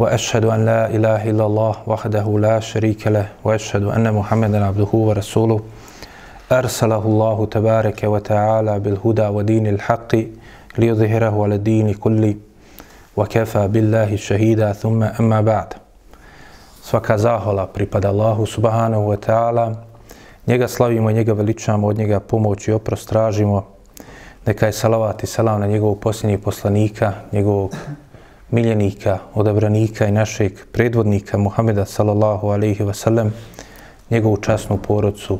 وأشهد أن لا إله إلا الله وحده لا شريك له وأشهد أن محمدا عبده ورسوله أرسله الله تبارك وتعالى بالهدى ودين الحق ليظهره على الدين كله وكفى بالله شهيدا ثم أما بعد svakazahola pripada Allahu subhanahu wa ta'ala. Njega slavimo njega veličamo od njega pomoć i oprost tražimo. Neka je salavat i salam na njegovog posljednjeg poslanika njegovog miljenika, odabranika i našeg predvodnika Muhameda sallallahu alaihi wa sallam, njegovu časnu porodcu,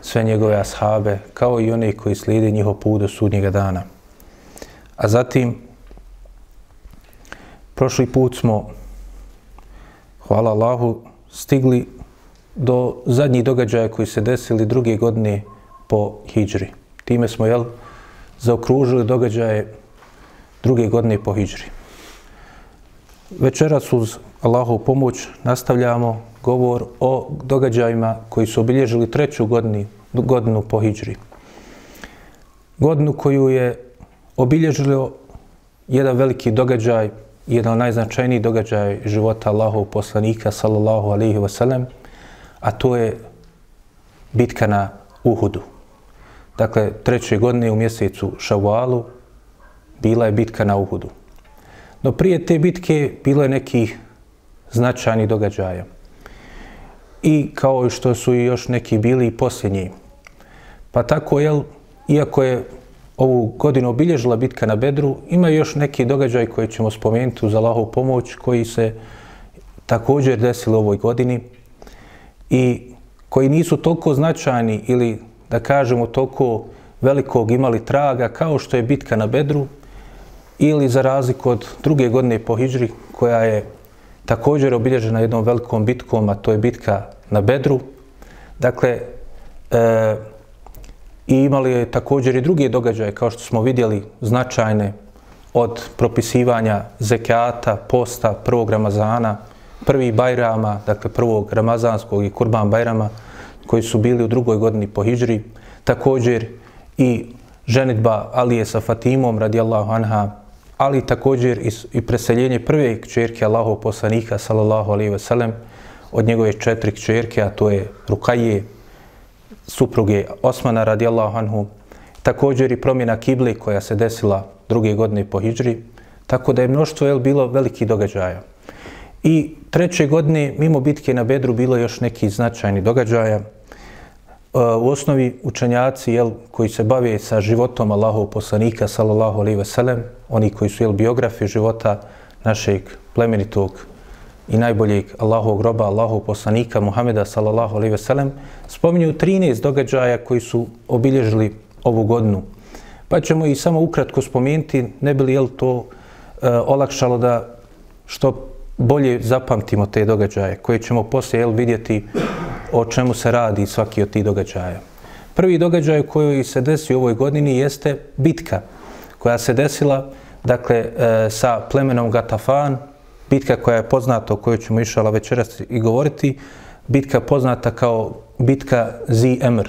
sve njegove ashabe, kao i one koji slijede njihov put do sudnjega dana. A zatim, prošli put smo, hvala Allahu, stigli do zadnjih događaja koji se desili druge godine po Hidžri. Time smo, jel, zaokružili događaje druge godine po Hidžri. Večeras uz Allahovu pomoć nastavljamo govor o događajima koji su obilježili treću godinu, godinu po Hidžri. Godinu koju je obilježilo jedan veliki događaj, jedan najznačajniji događaj života Allahov poslanika, sallallahu alaihi wasallam, a to je bitka na Uhudu. Dakle, treće godine u mjesecu Šavalu bila je bitka na Uhudu. No prije te bitke bilo je nekih značajnih događaja. I kao što su i još neki bili i posljednji. Pa tako, jel, iako je ovu godinu obilježila bitka na Bedru, ima još neki događaj koji ćemo spomenuti uz Allahov pomoć, koji se također desili u ovoj godini i koji nisu toliko značajni ili da kažemo toliko velikog imali traga kao što je bitka na Bedru ili za razliku od druge godine po Hidžri koja je također obilježena jednom velikom bitkom, a to je bitka na Bedru. Dakle, e, i imali je također i druge događaje, kao što smo vidjeli, značajne od propisivanja zekata, posta, prvog Ramazana, prvi Bajrama, dakle prvog Ramazanskog i Kurban Bajrama, koji su bili u drugoj godini po Hidžri. Također i ženitba Alije sa Fatimom, radijallahu anha, ali također i, i preseljenje prve kćerke Allahov poslanika, sallallahu alaihi veselem, od njegove četiri kćerke, a to je Rukaje, supruge Osmana radijallahu anhu, također i promjena kibli koja se desila druge godine po Hidžri, tako da je mnoštvo jel, bilo veliki događaja. I treće godine, mimo bitke na Bedru, bilo još neki značajni događaja. Eh, u osnovi učenjaci jel, koji se bave sa životom Allahov poslanika, sallallahu alaihi ve sellem, oni koji su jel, biografi života našeg plemenitog i najboljeg Allahovog groba, Allahov poslanika Muhameda sallallahu alejhi ve sellem spominju 13 događaja koji su obilježili ovu godinu. Pa ćemo i samo ukratko spomenuti, ne bi li jel to e, olakšalo da što bolje zapamtimo te događaje koje ćemo poslije jel, vidjeti o čemu se radi svaki od tih događaja. Prvi događaj koji se desio u ovoj godini jeste bitka koja se desila dakle, e, sa plemenom Gatafan, bitka koja je poznata, o kojoj ćemo išala večeras i govoriti, bitka poznata kao bitka Zi Emr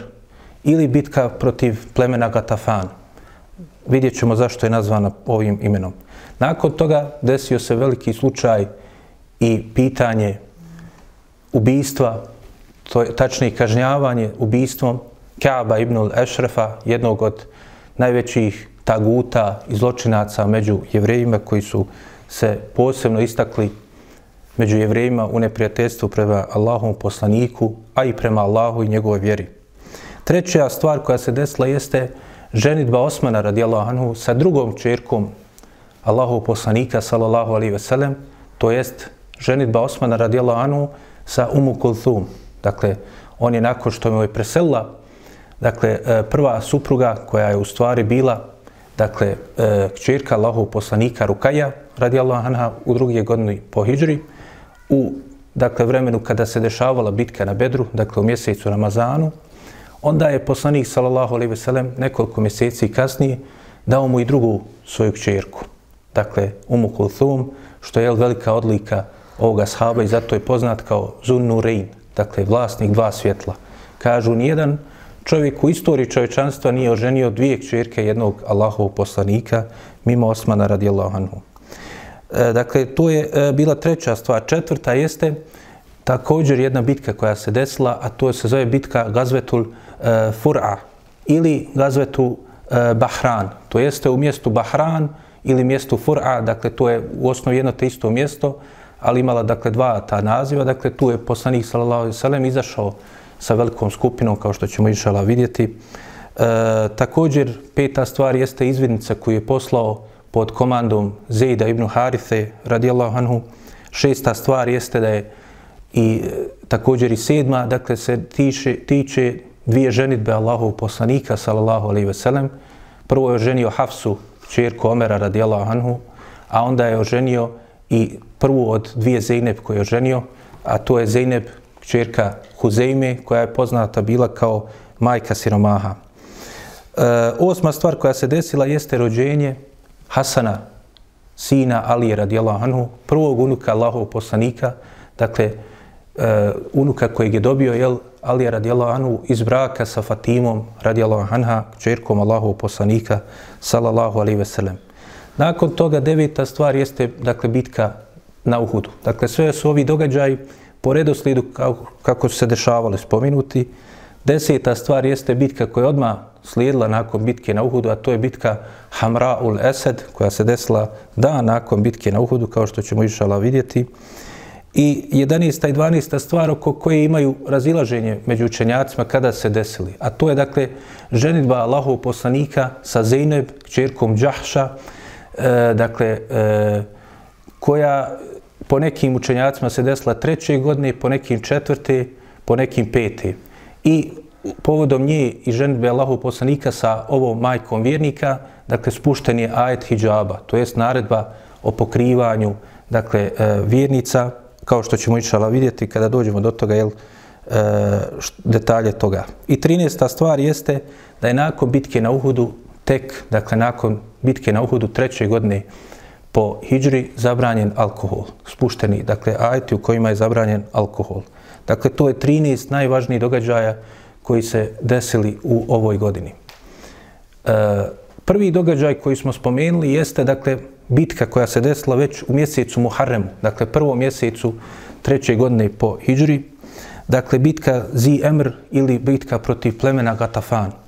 ili bitka protiv plemena Gatafan. Vidjet ćemo zašto je nazvana ovim imenom. Nakon toga desio se veliki slučaj i pitanje ubistva, to je tačnije kažnjavanje ubistvom Kaaba ibn al-Ešrefa, jednog od najvećih taguta i zločinaca među jevrejima koji su se posebno istakli među jevrejima u neprijateljstvu prema Allahom poslaniku, a i prema Allahu i njegovoj vjeri. Treća stvar koja se desila jeste ženitba Osmana radijallahu anhu sa drugom čerkom Allahov poslanika sallallahu alaihi veselem, to jest ženitba Osmana radijallahu Anu sa Umu Kulthum. Dakle, on je nakon što je preselila, dakle, e, prva supruga koja je u stvari bila dakle, e, kćerka Allahov poslanika Rukaja, radijallahu anha, u drugi godini po Hidžri, u dakle vremenu kada se dešavala bitka na Bedru, dakle u mjesecu Ramazanu, onda je poslanik sallallahu alejhi ve sellem nekoliko mjeseci kasnije dao mu i drugu svoju kćerku. Dakle, Umu Kulthum, što je velika odlika ovoga sahaba i zato je poznat kao Zunnurein, dakle vlasnik dva svjetla. Kažu, nijedan čovjek u istoriji čovječanstva nije oženio dvije kćerke jednog Allahovog poslanika mimo Osmana radijallahu anhu. E, dakle, to je e, bila treća stvar. Četvrta jeste također jedna bitka koja se desila, a to se zove bitka Gazvetul e, Fur'a ili Gazvetu e, Bahran. To jeste u mjestu Bahran ili mjestu Fur'a, dakle to je u osnovi jedno te isto mjesto, ali imala dakle dva ta naziva. Dakle, tu je poslanik sallallahu alejhi ve sellem izašao sa velikom skupinom, kao što ćemo išala vidjeti. E, također, peta stvar jeste izvidnica koju je poslao pod komandom Zejda ibn Harithe, radijallahu anhu. Šesta stvar jeste da je i e, također i sedma, dakle se tiče, tiče dvije ženitbe Allahov poslanika, sallallahu alejhi ve sellem. Prvo je oženio Hafsu, čerku Omera, radijallahu anhu, a onda je oženio i prvu od dvije Zeynep koje je oženio, a to je Zeynep, čerka Huzeime, koja je poznata bila kao majka siromaha. E, osma stvar koja se desila jeste rođenje Hasana, sina Alije radijallahu anhu, prvog unuka Allahov poslanika, dakle, e, unuka kojeg je dobio, jel, Alija radijallahu anhu iz braka sa Fatimom radijallahu anha, čerkom Allahov poslanika, sallallahu alaihi ve sellem. Nakon toga deveta stvar jeste, dakle, bitka na Uhudu. Dakle, sve su ovi događaji po redoslijedu kako, kako su se dešavali spominuti. Deseta stvar jeste bitka koja je odmah slijedila nakon bitke na Uhudu, a to je bitka Hamra ul Esed, koja se desila dan nakon bitke na Uhudu, kao što ćemo išala vidjeti. I 11. i 12. stvar oko koje imaju razilaženje među učenjacima kada se desili. A to je, dakle, ženitba Allahov poslanika sa Zeyneb, čerkom Đahša, e, dakle, e, koja po nekim učenjacima se desila treće godine, po nekim četvrte, po nekim pete. I povodom nje i ženitbe Allahu poslanika sa ovom majkom vjernika, dakle, spušten je ajet hijjaba, to jest naredba o pokrivanju, dakle, e, vjernica, kao što ćemo išala vidjeti kada dođemo do toga, jel, e, detalje toga. I 13. stvar jeste da je nakon bitke na Uhudu, tek, dakle, nakon bitke na Uhudu treće godine, po hijri zabranjen alkohol, spušteni, dakle, ajeti u kojima je zabranjen alkohol. Dakle, to je 13 najvažnijih događaja koji se desili u ovoj godini. E, prvi događaj koji smo spomenuli jeste, dakle, bitka koja se desila već u mjesecu Muharremu, dakle, prvom mjesecu treće godine po hijri, dakle, bitka Zi Emr ili bitka protiv plemena Gatafan.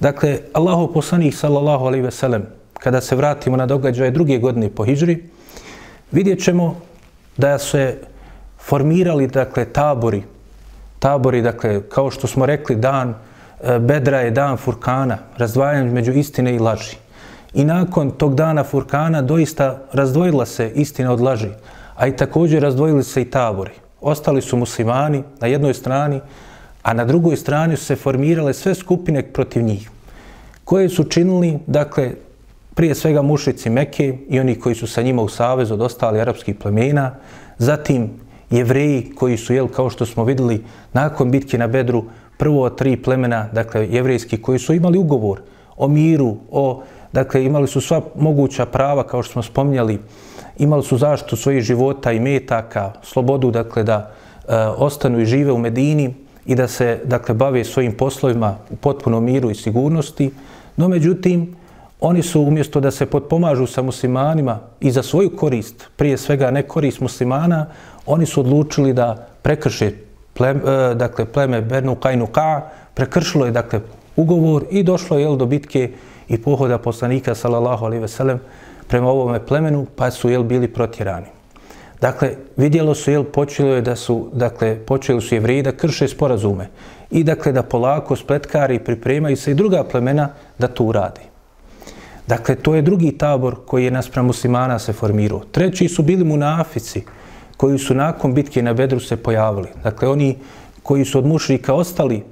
Dakle, Allahu poslanih, sallallahu alaihi ve sellem, kada se vratimo na događaje druge godine po Hidžri, vidjet ćemo da se formirali dakle, tabori, tabori, dakle, kao što smo rekli, dan e, Bedra je dan Furkana, razdvajanje među istine i laži. I nakon tog dana Furkana doista razdvojila se istina od laži, a i također razdvojili se i tabori. Ostali su muslimani na jednoj strani, a na drugoj strani su se formirale sve skupine protiv njih, koje su činili, dakle, prije svega mušici Mekke i oni koji su sa njima u savezu od ostali arapskih plemena, zatim jevreji koji su, jel, kao što smo videli, nakon bitke na Bedru, prvo od tri plemena, dakle, jevrejski, koji su imali ugovor o miru, o, dakle, imali su sva moguća prava, kao što smo spominjali, imali su zaštitu svojih života i metaka, slobodu, dakle, da e, ostanu i žive u Medini i da se, dakle, bave svojim poslovima u potpunom miru i sigurnosti. No, međutim, Oni su umjesto da se potpomažu sa muslimanima i za svoju korist, prije svega ne korist muslimana, oni su odlučili da prekrše pleme, dakle, pleme Bernu Kajnu Ka, prekršilo je dakle, ugovor i došlo je do bitke i pohoda poslanika sallallahu alaihi ve sellem prema ovome plemenu, pa su jel bili protjerani. Dakle, vidjelo su jel počelo je da su, dakle, počeli su jevriji da krše sporazume i dakle da polako spletkari pripremaju se i druga plemena da to uradi. Dakle, to je drugi tabor koji je naspram muslimana se formirao. Treći su bili munafici koji su nakon bitke na Bedru se pojavili. Dakle, oni koji su od mušrika ostali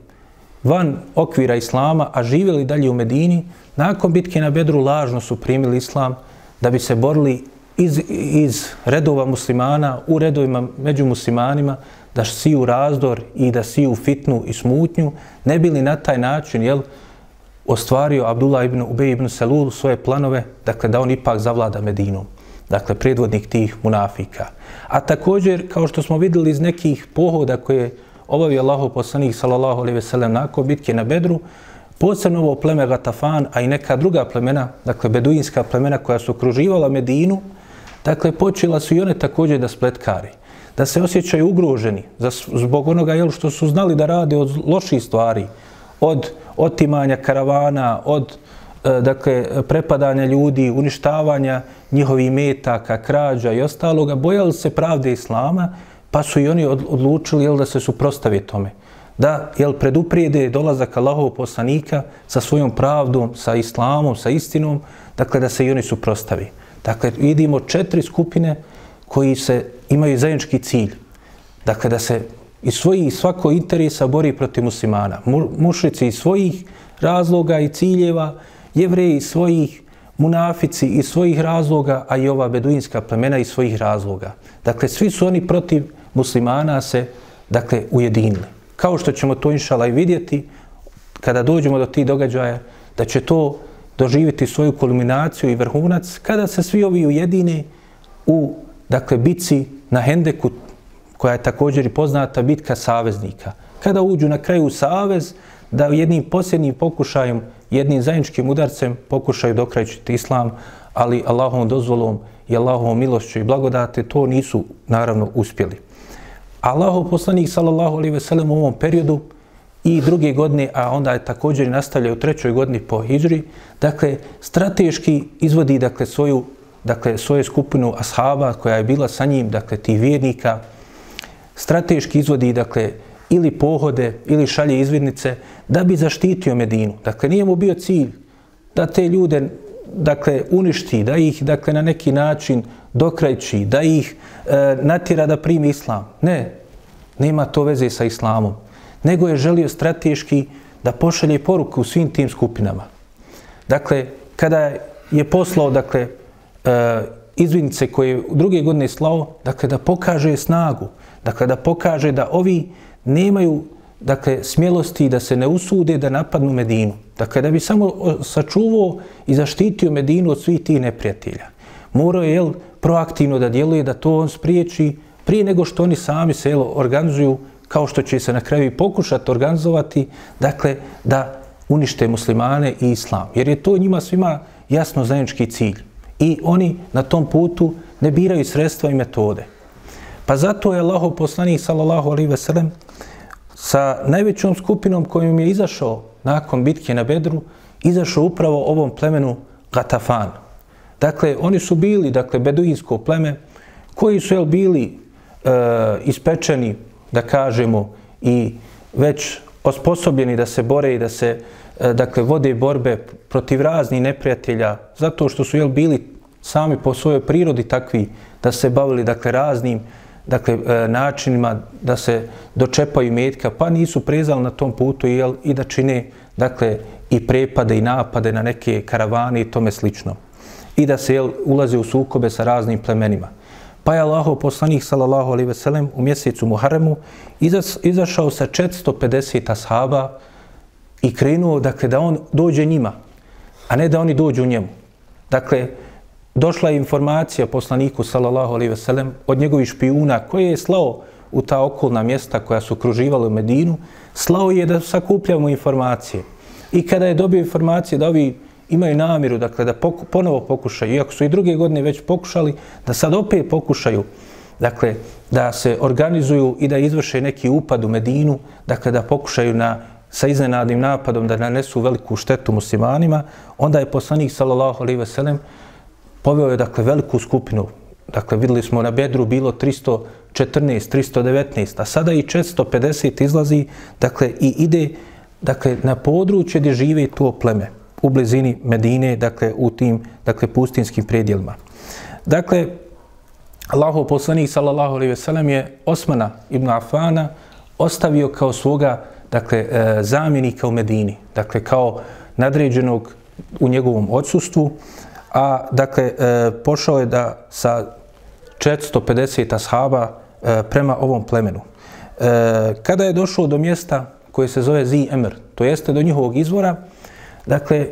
van okvira Islama, a živjeli dalje u Medini, nakon bitke na Bedru lažno su primili Islam da bi se borili iz, iz redova muslimana u redovima među muslimanima da siju razdor i da siju fitnu i smutnju, ne bili na taj način, jel, ostvario Abdullah ibn Ubej ibn Selul svoje planove, dakle da on ipak zavlada Medinom, dakle predvodnik tih munafika. A također, kao što smo videli iz nekih pohoda koje obavio Allahov poslanik sallallahu alejhi ve sellem nakon bitke na Bedru, posebno ovo pleme Gatafan, a i neka druga plemena, dakle beduinska plemena koja su okruživala Medinu, dakle počela su i one također da spletkari, da se osjećaju ugroženi zbog onoga jel, što su znali da rade od loših stvari, od otimanja karavana, od e, dakle, prepadanja ljudi, uništavanja njihovih metaka, krađa i ostaloga, bojali se pravde Islama, pa su i oni odlučili jel, da se suprostave tome. Da jel, preduprijede dolazak Allahov poslanika sa svojom pravdom, sa Islamom, sa istinom, dakle da se i oni suprostavi. Dakle, vidimo četiri skupine koji se imaju zajednički cilj. Dakle, da se i svojih svako interesa bori protiv muslimana. Mušrici iz svojih razloga i ciljeva, jevreji iz svojih, munafici iz svojih razloga, a i ova beduinska plemena iz svojih razloga. Dakle, svi su oni protiv muslimana se dakle, ujedinili. Kao što ćemo to inšala i vidjeti, kada dođemo do tih događaja, da će to doživjeti svoju kulminaciju i vrhunac, kada se svi ovi ujedine u dakle, bici na Hendeku, koja je također i poznata bitka saveznika. Kada uđu na kraju savez, da jednim posljednjim pokušajem, jednim zajedničkim udarcem pokušaju dokrajčiti islam, ali Allahovom dozvolom i Allahovom milošću i blagodate to nisu naravno uspjeli. Allahov poslanik sallallahu alejhi ve sellem u ovom periodu i druge godine, a onda je također i nastavlja u trećoj godini po hidžri, dakle, strateški izvodi dakle, svoju, dakle, svoju skupinu ashaba koja je bila sa njim, dakle, tih vjernika, strateški izvodi, dakle, ili pohode, ili šalje izvidnice, da bi zaštitio Medinu. Dakle, nije mu bio cilj da te ljude, dakle, uništi, da ih, dakle, na neki način dokrajči, da ih e, natira da primi islam. Ne, nema to veze sa islamom. Nego je želio strateški da pošalje poruku svim tim skupinama. Dakle, kada je poslao, dakle, e, izvidnice koje u druge godine slao, dakle, da pokaže snagu, dakle, da pokaže da ovi nemaju, dakle, smjelosti da se ne usude da napadnu Medinu. Dakle, da bi samo e, sačuvao i zaštitio Medinu od svih tih neprijatelja. Morao je, jel, proaktivno da djeluje, da to on spriječi prije nego što oni sami se jel, organizuju kao što će se na kraju pokušati organizovati, dakle, da unište muslimane i islam. Jer je to njima svima jasno zajednički cilj. I oni na tom putu ne biraju sredstva i metode. Pa zato je Allahov poslanik, sallallahu alaihi ve sellem, sa najvećom skupinom kojom je izašao nakon bitke na Bedru, izašao upravo ovom plemenu Gatafan. Dakle, oni su bili, dakle, beduinsko pleme, koji su jel, bili e, ispečeni, da kažemo, i već osposobljeni da se bore i da se, e, dakle, vode borbe protiv raznih neprijatelja, zato što su jel, bili sami po svojoj prirodi takvi da se bavili, dakle, raznim dakle, e, načinima da se dočepaju metka, pa nisu prezali na tom putu jel, i da čine dakle, i prepade i napade na neke karavane i tome slično i da se jel, ulaze u sukobe sa raznim plemenima. Pa je Allaho poslanik sallallahu alaihi veselem, u mjesecu Muharremu izašao sa 450 ashaba i krenuo dakle, da on dođe njima, a ne da oni dođu njemu. Dakle, došla je informacija poslaniku sallallahu alaihi veselem od njegovih špijuna koje je slao u ta okolna mjesta koja su kruživala u Medinu, slao je da sakupljamo informacije. I kada je dobio informacije da ovi imaju namjeru, dakle, da poku, ponovo pokušaju, iako su i druge godine već pokušali, da sad opet pokušaju, dakle, da se organizuju i da izvrše neki upad u Medinu, dakle, da pokušaju na, sa iznenadnim napadom da nanesu veliku štetu muslimanima, onda je poslanik, sallallahu alaihi veselem, poveo je, dakle, veliku skupinu. Dakle, videli smo na Bedru bilo 314, 319, a sada i 450 izlazi, dakle, i ide, dakle, na područje gdje žive to pleme u blizini Medine, dakle u tim dakle pustinskim predjelima. Dakle, Allahov poslanik sallallahu alejhi ve sellem je Osmana ibn Afana ostavio kao svoga dakle e, zamjenika u Medini, dakle kao nadređenog u njegovom odsustvu, a dakle e, pošao je da sa 450 ashaba e, prema ovom plemenu. Kada je došao do mjesta koje se zove Zi Emr, to jeste do njihovog izvora, dakle,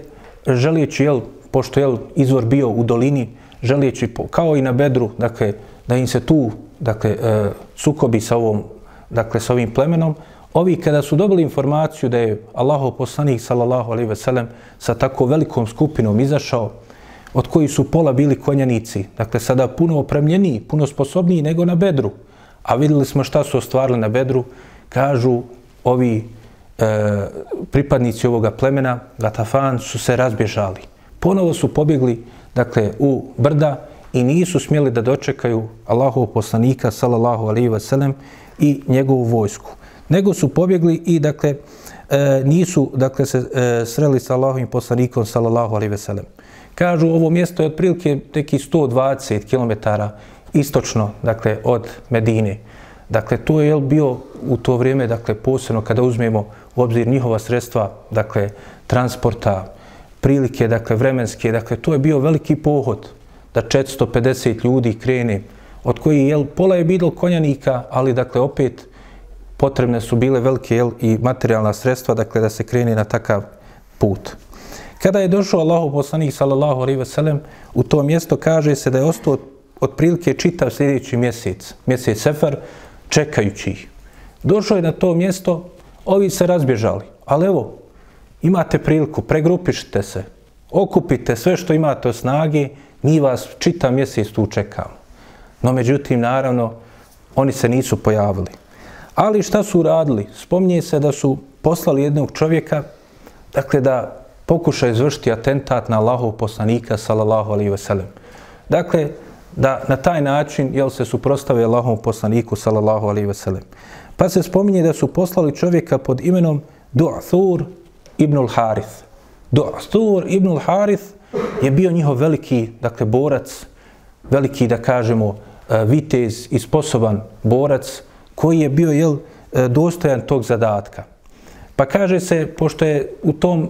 želijeći, jel, pošto je izvor bio u dolini, želijeći, kao i na bedru, dakle, da im se tu, dakle, e, sukobi sa ovom, dakle, sa ovim plemenom, ovi kada su dobili informaciju da je Allahov poslanik, sallallahu alaihi ve sellem, sa tako velikom skupinom izašao, od koji su pola bili konjanici, dakle, sada puno opremljeniji, puno sposobniji nego na bedru, a videli smo šta su ostvarili na bedru, kažu ovi e, pripadnici ovoga plemena, Gatafan, su se razbježali. Ponovo su pobjegli, dakle, u brda i nisu smjeli da dočekaju Allahov poslanika, sallallahu alaihi wa i njegovu vojsku. Nego su pobjegli i, dakle, e, nisu, dakle, se e, sreli sa Allahovim poslanikom, sallallahu alaihi wa. Kažu, ovo mjesto je otprilike neki 120 km istočno, dakle, od Medine. Dakle, to je bio u to vrijeme, dakle, posebno kada uzmemo u obzir njihova sredstva, dakle, transporta, prilike, dakle, vremenske, dakle, to je bio veliki pohod da 450 ljudi krene, od koji, jel, pola je bilo konjanika, ali, dakle, opet potrebne su bile velike, jel, i materijalna sredstva, dakle, da se krene na takav put. Kada je došao Allahu poslanik, sallallahu alaihi ve sellem, u to mjesto kaže se da je ostao otprilike čitav sljedeći mjesec, mjesec Sefar, čekajući ih. Došao je na to mjesto, ovi se razbježali. Ali evo, imate priliku, pregrupišite se, okupite sve što imate od snage, mi vas čita mjesec tu čekamo. No međutim, naravno, oni se nisu pojavili. Ali šta su uradili? Spominje se da su poslali jednog čovjeka, dakle da pokuša izvršiti atentat na Allahov poslanika, sallallahu alaihi ve sellem. Dakle, da na taj način jel se suprostave Allahov poslaniku sallallahu alejhi ve sellem. Pa se spominje da su poslali čovjeka pod imenom Du'thur ibn al-Harith. Du'thur ibn al-Harith je bio njihov veliki, dakle, borac, veliki, da kažemo, e, vitez i sposoban borac koji je bio, jel, e, dostojan tog zadatka. Pa kaže se, pošto je u tom,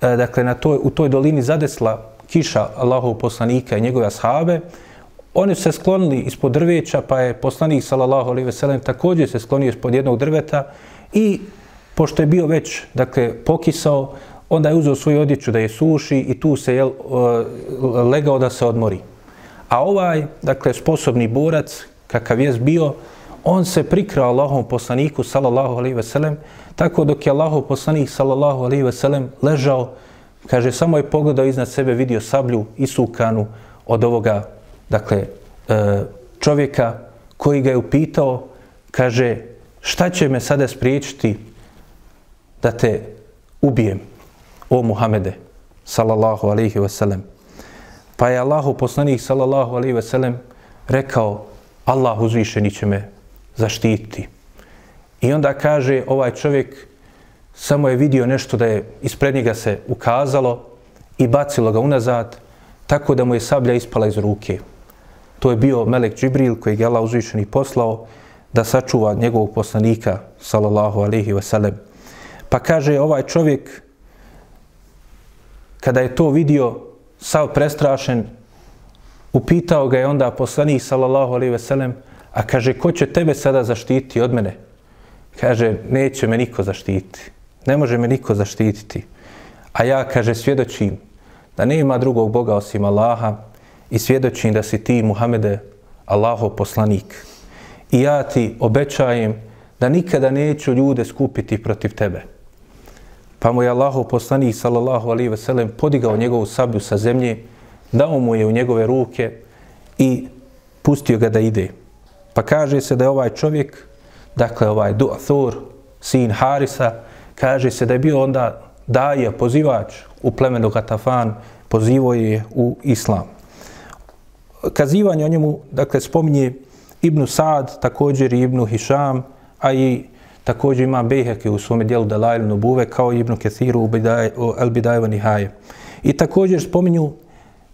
e, dakle, na toj, u toj dolini zadesla kiša Allahov poslanika i njegove ashabe, Oni su se sklonili ispod drveća, pa je poslanik sallallahu alejhi ve sellem također se sklonio ispod jednog drveta i pošto je bio već, dakle, pokisao, onda je uzeo svoju odjeću da je suši i tu se je e, legao da se odmori. A ovaj, dakle, sposobni borac, kakav je bio, on se prikrao Allahom poslaniku, sallallahu alejhi ve sellem, tako dok je Allahov poslanik, sallallahu alejhi ve sellem, ležao, kaže, samo je pogledao iznad sebe, vidio sablju isukanu od ovoga dakle, e, čovjeka koji ga je upitao, kaže, šta će me sada spriječiti da te ubijem, o Muhammede, sallallahu alaihi ve sellem. Pa je Allahu poslanik, sallallahu alaihi ve sellem, rekao, Allah uzvišeni će me zaštiti. I onda kaže, ovaj čovjek samo je vidio nešto da je ispred njega se ukazalo i bacilo ga unazad, tako da mu je sablja ispala iz ruke. To je bio Melek Džibril koji je Allah uzvišeni poslao da sačuva njegovog poslanika, sallallahu alihi wasallam. Pa kaže ovaj čovjek, kada je to vidio, sav prestrašen, upitao ga je onda poslanik, sallallahu alihi wasallam, a kaže, ko će tebe sada zaštiti od mene? Kaže, neće me niko zaštiti. Ne može me niko zaštititi. A ja, kaže, svjedočim da nema drugog Boga osim Allaha, i svjedočim da si ti, Muhammede, Allahov poslanik. I ja ti obećajem da nikada neću ljude skupiti protiv tebe. Pa mu je Allahov poslanik, sallallahu alihi ve sellem, podigao njegovu sablju sa zemlje, dao mu je u njegove ruke i pustio ga da ide. Pa kaže se da je ovaj čovjek, dakle ovaj Du'athur, sin Harisa, kaže se da je bio onda daje, pozivač u plemenu Gatafan, pozivo je u islam kazivanje o njemu, dakle, spominje Ibnu Sad, također i Ibnu Hišam, a i također ima Bejheke u svome dijelu Dalajl Nubuve, kao i Ibnu Kethiru u El Bidajeva Nihaje. I također spominju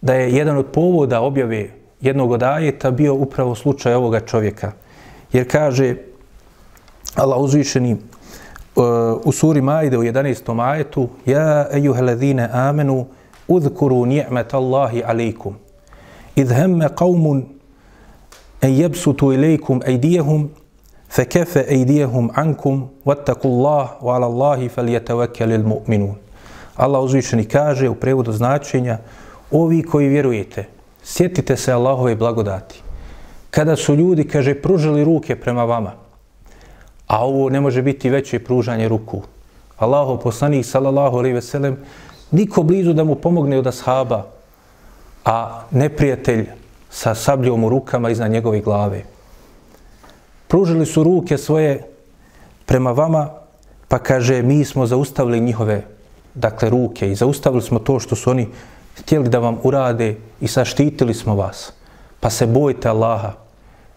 da je jedan od povoda objave jednog od ajeta bio upravo slučaj ovoga čovjeka. Jer kaže Allah uzvišeni uh, u suri Majde u 11. ajetu Ja ejuheledine amenu udhkuru ni'met Allahi alikum Idh hemme qavmun en jebsutu ilaikum ejdijehum, fe kefe ejdijehum ankum, vattaku Allah, wa ala Allahi fel jetavekjalil mu'minun. Allah uzvičeni kaže u prevodu značenja, ovi koji vjerujete, sjetite se Allahove blagodati. Kada su ljudi, kaže, pružili ruke prema vama, a ovo ne može biti veće pružanje ruku. Allahov poslanik, sallallahu alaihi veselem, niko blizu da mu pomogne od ashaba, a neprijatelj sa sabljom u rukama iznad njegove glave. Pružili su ruke svoje prema vama, pa kaže, mi smo zaustavili njihove dakle, ruke i zaustavili smo to što su oni htjeli da vam urade i saštitili smo vas. Pa se bojte Allaha.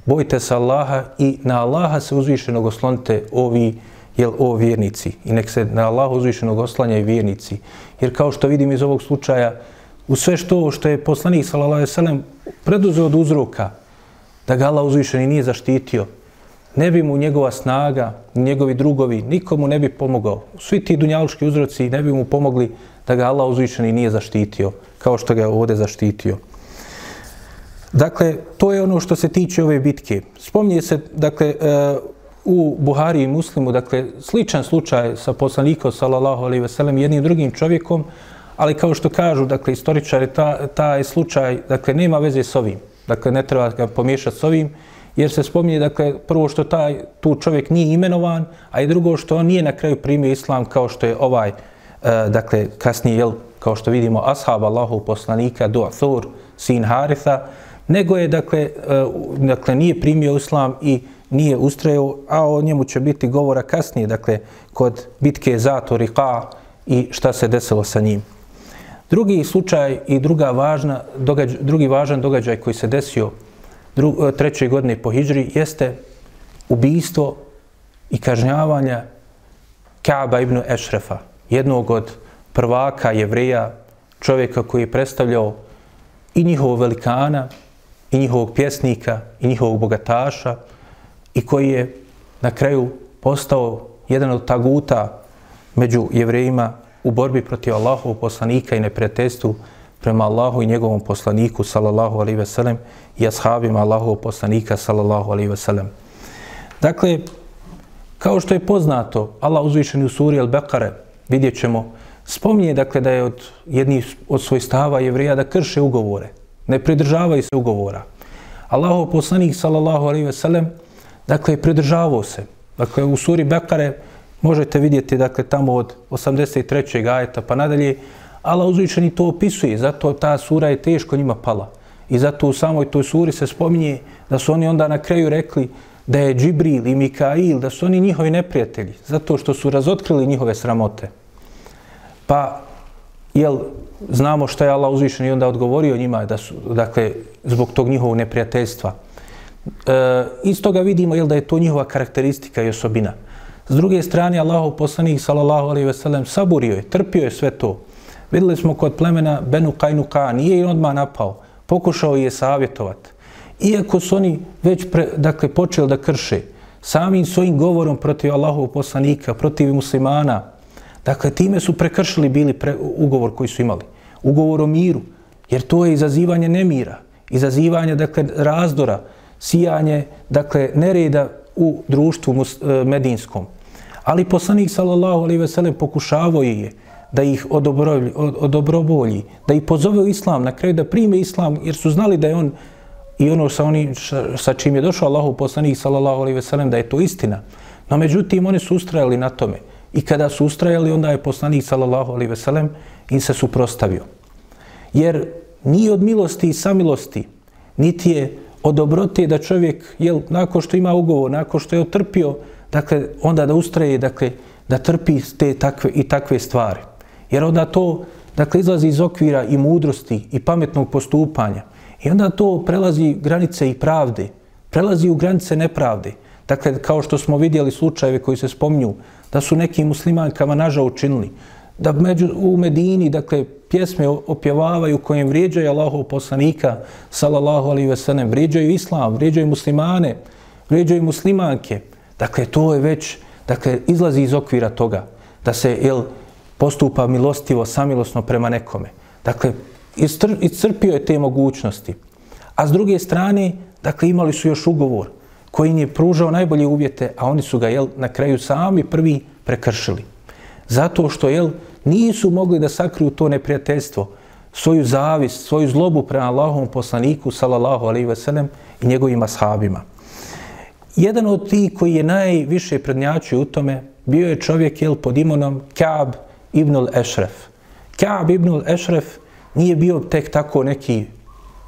Bojte se Allaha i na Allaha se uzvišenog oslonite ovi jel, o vjernici. I nek se na Allaha uzvišenog oslanjaju vjernici. Jer kao što vidim iz ovog slučaja, u sve što što je poslanik sallallahu alejhi ve sellem preduzeo od uzroka da ga Allah uzvišeni nije zaštitio, ne bi mu njegova snaga, njegovi drugovi, nikomu ne bi pomogao. Svi ti dunjaluški uzroci ne bi mu pomogli da ga Allah uzvišeni nije zaštitio, kao što ga je ovdje zaštitio. Dakle, to je ono što se tiče ove bitke. Spomnije se, dakle, e, u Buhari i Muslimu, dakle, sličan slučaj sa poslanikom, sallallahu alaihi ve sellem, jednim drugim čovjekom, ali kao što kažu, dakle, istoričari, ta, taj slučaj, dakle, nema veze s ovim. Dakle, ne treba ga pomiješati s ovim, jer se spominje, dakle, prvo što taj, tu čovjek nije imenovan, a i drugo što on nije na kraju primio islam kao što je ovaj, e, dakle, kasnije, jel, kao što vidimo, ashab Allahov poslanika, Du'athur, sin Haritha, nego je, dakle, e, dakle, nije primio islam i nije ustrajao, a o njemu će biti govora kasnije, dakle, kod bitke Zato Rika i šta se desilo sa njim. Drugi slučaj i druga važna događaj, drugi važan događaj koji se desio dru, e, trećoj godine po Hidžri jeste ubijstvo i kažnjavanja Kaaba ibn Ešrefa, jednog od prvaka jevreja, čovjeka koji je predstavljao i njihovog velikana, i njihovog pjesnika, i njihovog bogataša, i koji je na kraju postao jedan od taguta među jevrejima u borbi protiv Allahovog poslanika i neprijateljstvu prema Allahu i njegovom poslaniku sallallahu alaihi ve sellem i ashabima Allahovog poslanika sallallahu alaihi ve sellem. Dakle, kao što je poznato, Allah uzvišeni u suri Al-Bekare, vidjet ćemo, spominje dakle da je od jednih od svojih stava jevrija da krše ugovore, ne pridržavaju se ugovora. Allahov poslanik sallallahu alaihi ve sellem, dakle, pridržavao se. Dakle, u suri Bekare možete vidjeti, dakle, tamo od 83. ajeta pa nadalje, Allah uzvišeni to opisuje, zato ta sura je teško njima pala. I zato u samoj toj suri se spominje da su oni onda na kraju rekli da je Džibril i Mikail, da su oni njihovi neprijatelji, zato što su razotkrili njihove sramote. Pa, jel, znamo što je Allah uzvišen i onda odgovorio njima, da su, dakle, zbog tog njihovog neprijateljstva. E, iz toga vidimo, jel, da je to njihova karakteristika i osobina. S druge strane, Allahov poslanik, sallallahu alaihi ve sellem, saburio je, trpio je sve to. Videli smo kod plemena Benu Kajnuka, nije i odmah napao, pokušao je savjetovat. Iako su oni već pre, dakle, počeli da krše, samim svojim govorom protiv Allahovog poslanika, protiv muslimana, dakle, time su prekršili bili pre, ugovor koji su imali. Ugovor o miru, jer to je izazivanje nemira, izazivanje, dakle, razdora, sijanje, dakle, nereda u društvu mus, e, medinskom. Ali poslanik, sallallahu alaihi ve sellem, pokušavao je da ih odobrovolji, da ih pozove u islam, na kraju da prime islam, jer su znali da je on i ono sa, oni, sa čim je došao Allahu poslanik sallallahu alejhi ve sellem da je to istina. No međutim oni su ustrajali na tome. I kada su ustrajali onda je poslanik sallallahu alejhi ve sellem im se suprostavio. Jer ni od milosti i samilosti, niti je od dobrote da čovjek, jel, nakon što ima ugovor, nakon što je otrpio, dakle, onda da ustraje, dakle, da trpi te takve i takve stvari. Jer onda to dakle, izlazi iz okvira i mudrosti i pametnog postupanja. I onda to prelazi granice i pravde, prelazi u granice nepravde. Dakle, kao što smo vidjeli slučajeve koji se spominju, da su nekim muslimankama nažao učinili, da među, u Medini, dakle, pjesme opjevavaju kojim vrijeđaju Allahov poslanika, salallahu alihi vesenem, vrijeđaju islam, vrijeđaju muslimane, vrijeđaju muslimanke. Dakle, to je već, dakle, izlazi iz okvira toga, da se, jel, postupa milostivo, samilosno prema nekome. Dakle, iscrpio je te mogućnosti. A s druge strane, dakle, imali su još ugovor koji im je pružao najbolje uvjete, a oni su ga, jel, na kraju sami prvi prekršili. Zato što, jel, nisu mogli da sakriju to neprijateljstvo, svoju zavist, svoju zlobu prema Allahovom poslaniku, salallahu alaihi veselem, i njegovim ashabima. Jedan od tih koji je najviše prednjačio u tome, bio je čovjek, jel, pod imenom Kaab ibn al-Ešref. Kaab ibn al-Ešref nije bio tek tako neki,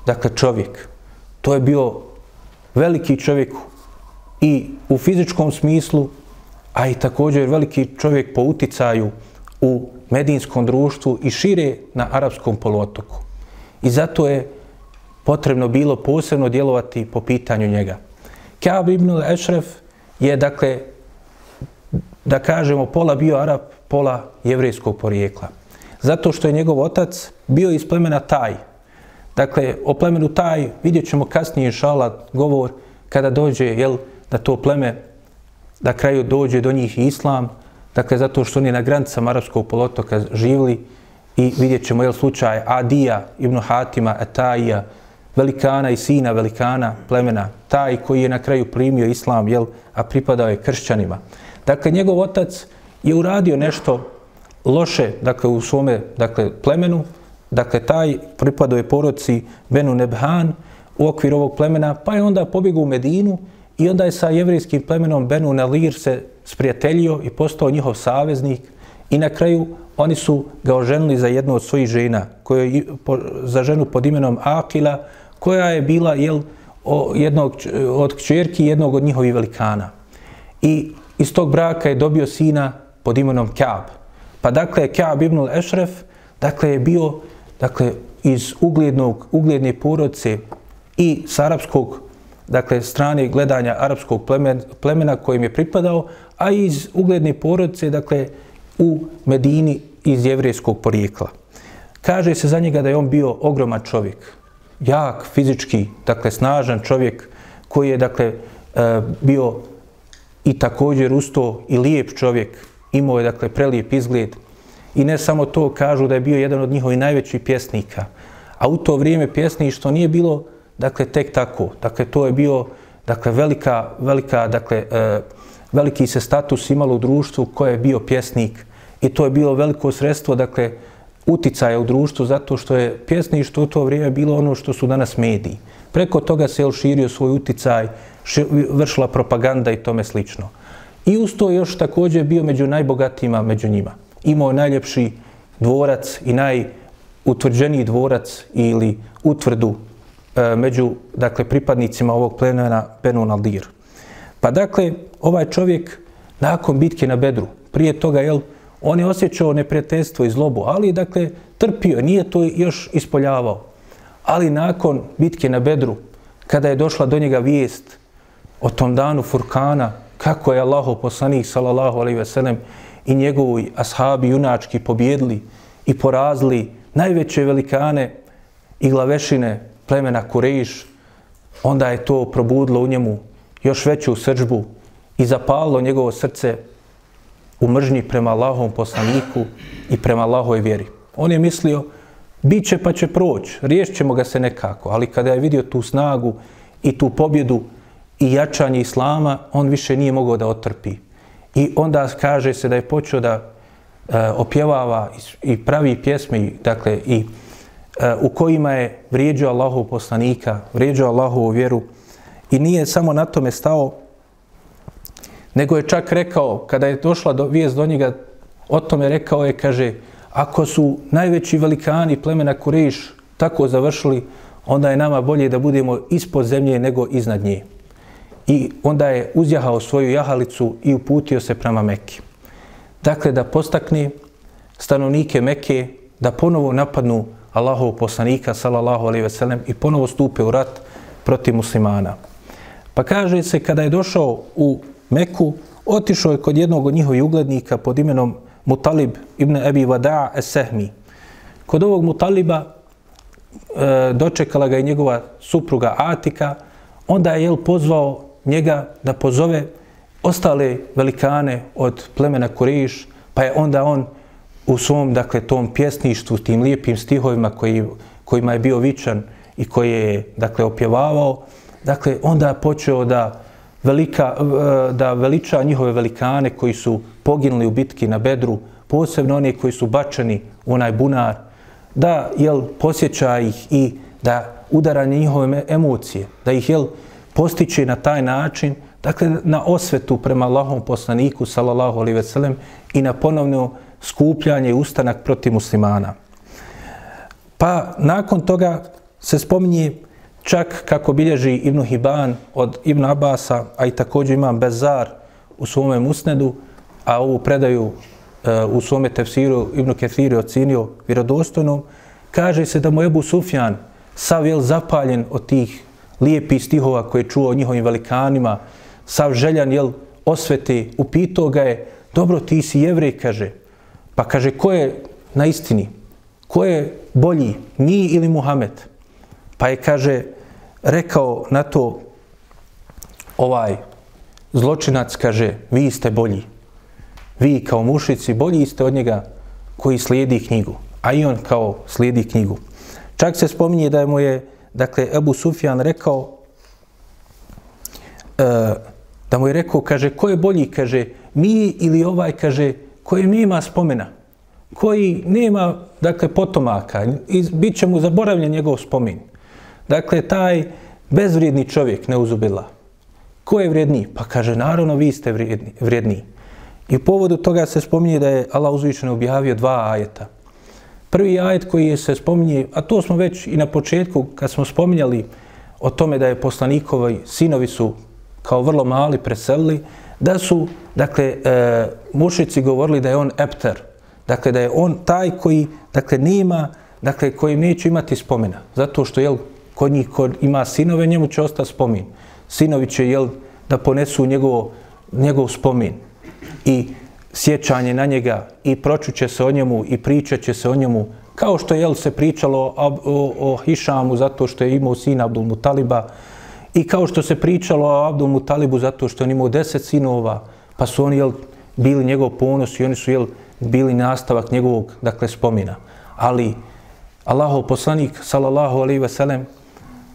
dakle, čovjek. To je bio veliki čovjek i u fizičkom smislu, a i također veliki čovjek po uticaju u medinskom društvu i šire na arapskom poluotoku. I zato je potrebno bilo posebno djelovati po pitanju njega. Kaab ibn al-Ešref je, dakle, da kažemo, pola bio Arab, pola jevrijskog porijekla. Zato što je njegov otac bio iz plemena Taj. Dakle, o plemenu Taj vidjet ćemo kasnije šala govor kada dođe, jel, da to pleme, da kraju dođe do njih islam, dakle, zato što oni na granicama arapskog polotoka živili i vidjet ćemo, jel, slučaj Adija, Ibn Hatima, Ataija, velikana i sina velikana plemena, taj koji je na kraju primio islam, jel, a pripadao je kršćanima. Dakle, njegov otac je uradio nešto loše, dakle, u svome, dakle, plemenu, dakle, taj pripadao je poroci Benu Nebhan u okviru ovog plemena, pa je onda pobjegao u Medinu i onda je sa jevrijskim plemenom Benu Nalir se sprijateljio i postao njihov saveznik i na kraju oni su ga oženili za jednu od svojih žena, koja je za ženu pod imenom Akila, koja je bila jel, o, jednog, od kćerki jednog od njihovih velikana. I iz tog braka je dobio sina pod imenom Kaab. Pa dakle, Kaab ibn al-Ešref, dakle, je bio dakle, iz uglednog, ugledne porodice i s arapskog dakle, strane gledanja arapskog plemena, plemena kojim je pripadao, a iz ugledne porodice, dakle, u Medini iz jevrijskog porijekla. Kaže se za njega da je on bio ogroman čovjek, jak, fizički, dakle, snažan čovjek koji je, dakle, e, bio i također usto i lijep čovjek, imao je, dakle, prelijep izgled. I ne samo to, kažu da je bio jedan od njihovih najvećih pjesnika. A u to vrijeme pjesništvo nije bilo, dakle, tek tako. Dakle, to je bio, dakle, velika, velika, dakle, e, veliki se status imalo u društvu koje je bio pjesnik. I to je bilo veliko sredstvo, dakle, uticaja u društvu zato što je pjesništvo u to vrijeme bilo ono što su danas mediji. Preko toga se je širio svoj uticaj, vršila propaganda i tome slično. I uz to još također bio među najbogatijima među njima. Imao najljepši dvorac i najutvrđeniji dvorac ili utvrdu e, među dakle, pripadnicima ovog plemena Benu Naldir. Pa dakle, ovaj čovjek nakon bitke na Bedru, prije toga, jel, On je osjećao neprijateljstvo i zlobu, ali dakle trpio, nije to još ispoljavao. Ali nakon bitke na Bedru, kada je došla do njega vijest o tom danu Furkana, kako je Allaho poslanik sallallahu alaihi veselem i njegovi ashabi junački pobjedili i porazili najveće velikane i glavešine plemena Kurejiš, onda je to probudilo u njemu još veću srđbu i zapalilo njegovo srce u mržnji prema Allahovom poslaniku i prema Allahove vjeri. On je mislio, bit će pa će proći, riješćemo ga se nekako, ali kada je vidio tu snagu i tu pobjedu i jačanje Islama, on više nije mogao da otrpi. I onda kaže se da je počeo da e, opjevava i pravi pjesme, dakle, i e, u kojima je vrijeđao Allahov poslanika, vrijeđao Allahovu vjeru i nije samo na tome stao, nego je čak rekao, kada je došla do, vijest do njega, o tome rekao je, kaže, ako su najveći velikani plemena Kurejš tako završili, onda je nama bolje da budemo ispod zemlje nego iznad nje. I onda je uzjahao svoju jahalicu i uputio se prema Mekke. Dakle, da postakne stanovnike Mekke da ponovo napadnu Allahov poslanika, salallahu alaihi veselem, i ponovo stupe u rat protiv muslimana. Pa kaže se, kada je došao u Meku, otišao je kod jednog od njihovih uglednika pod imenom Mutalib ibn Abi Vada'a es-Sehmi. Kod ovog Mutaliba e, dočekala ga i njegova supruga Atika, onda je jel pozvao njega da pozove ostale velikane od plemena Kuriš, pa je onda on u svom, dakle, tom pjesništvu, tim lijepim stihovima koji, kojima je bio vičan i koje je, dakle, opjevavao, dakle, onda počeo da velika, eh, da veliča njihove velikane koji su poginuli u bitki na Bedru, posebno oni koji su bačeni u onaj bunar, da jel, posjeća ih i da udara njihove emocije, da ih jel, postiče na taj način, dakle na osvetu prema Allahom poslaniku, sallallahu alaihi veselem, i na ponovno skupljanje i ustanak protiv muslimana. Pa nakon toga se spominje čak kako bilježi Ibn Hiban od Ibn Abasa, a i također imam Bezar u svome musnedu, a ovu predaju e, u svome tefsiru Ibn Kethiri ocinio vjerodostojnom, kaže se da mu Ebu Sufjan sav je zapaljen od tih lijepih stihova koje je čuo o njihovim velikanima, sav željan jel osvete, upitao ga je, dobro ti si jevrej, kaže, pa kaže, ko je na istini? Ko je bolji, mi ili Muhammed? Pa je, kaže, rekao na to ovaj zločinac, kaže, vi ste bolji. Vi kao mušici bolji ste od njega koji slijedi knjigu, a i on kao slijedi knjigu. Čak se spominje da mu je, dakle, Ebu Sufjan rekao, e, da mu je rekao, kaže, ko je bolji, kaže, mi ili ovaj, kaže, koji nema spomena, koji nema, dakle, potomaka, i bit će mu zaboravljen njegov spomin. Dakle, taj bezvrijedni čovjek ne uzubila. Ko je vrijedniji? Pa kaže, naravno, vi ste vrijedni, vrijedniji. I u povodu toga se spominje da je Allah uzvišeno objavio dva ajeta. Prvi ajet koji je se spominje, a to smo već i na početku kad smo spominjali o tome da je poslanikovi sinovi su kao vrlo mali preselili, da su, dakle, e, mušici govorili da je on epter, dakle, da je on taj koji, dakle, nema, dakle, koji neće imati spomena, zato što, jel, kod njih ko ima sinove, njemu će ostati spomin. Sinovi će, jel, da ponesu njegovo, njegov spomin. I sjećanje na njega i pročuće se o njemu i pričat će se o njemu kao što je se pričalo o, o, o Hišamu zato što je imao sina Abdul Mutaliba i kao što se pričalo o Abdul Mutalibu zato što je imao deset sinova pa su oni jel, bili njegov ponos i oni su jel, bili nastavak njegovog dakle, spomina. Ali Allahov poslanik sallallahu alaihi ve sellem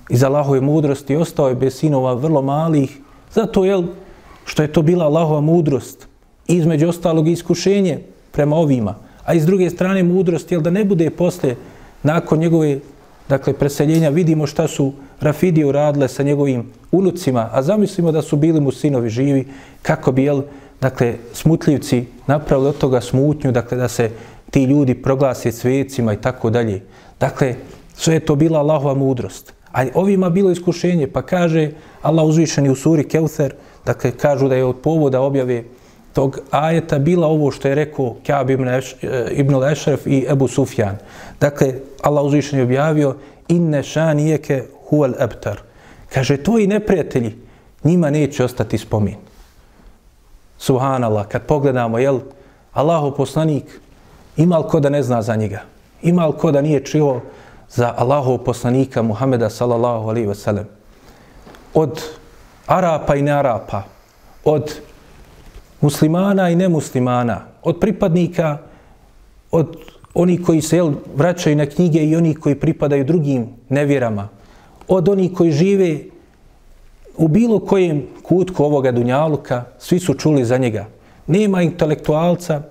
iz Allahove mudrosti ostao je bez sinova vrlo malih zato jel, što je to bila Allahova mudrost između ostalog iskušenje prema ovima, a iz druge strane mudrost, jel da ne bude posle, nakon njegove dakle, preseljenja, vidimo šta su Rafidije uradile sa njegovim unucima, a zamislimo da su bili mu sinovi živi, kako bi, jel, dakle, smutljivci napravili od toga smutnju, dakle, da se ti ljudi proglase svecima i tako dalje. Dakle, sve je to bila Allahova mudrost. A ovima bilo iskušenje, pa kaže Allah uzvišeni u suri Keuther, dakle, kažu da je od povoda objave tog ajeta bila ovo što je rekao Kjab ibn, Eš, eh, ibn Lešref i Ebu Sufjan. Dakle, Allah uzvišen je objavio inne šanijeke huel ebtar. Kaže, tvoji neprijatelji, njima neće ostati spomin. Subhanallah, kad pogledamo, jel, Allahu poslanik, ima li ko da ne zna za njega? Ima li ko da nije čio za Allahov poslanika Muhameda sallallahu alaihi ve sellem? Od Arapa i ne Arapa, od muslimana i nemuslimana, od pripadnika, od oni koji se jel, vraćaju na knjige i oni koji pripadaju drugim nevjerama, od oni koji žive u bilo kojem kutku ovoga Dunjaluka, svi su čuli za njega. Nema intelektualca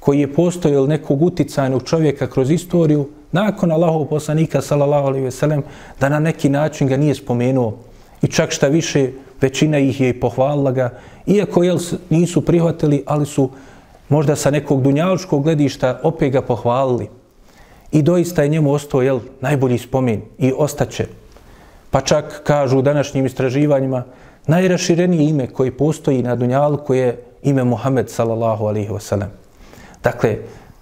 koji je postojao nekog uticajnog čovjeka kroz istoriju, nakon Allahov poslanika, sallallahu alaihi ve sellem, da na neki način ga nije spomenuo. I čak šta više, većina ih je i pohvalila ga, iako jel, nisu prihvatili, ali su možda sa nekog dunjaličkog gledišta opet ga pohvalili. I doista je njemu ostao jel, najbolji spomen i ostaće. Pa čak kažu u današnjim istraživanjima najraširenije ime koji postoji na dunjalku je ime Muhammed sallallahu alaihi wasallam. Dakle,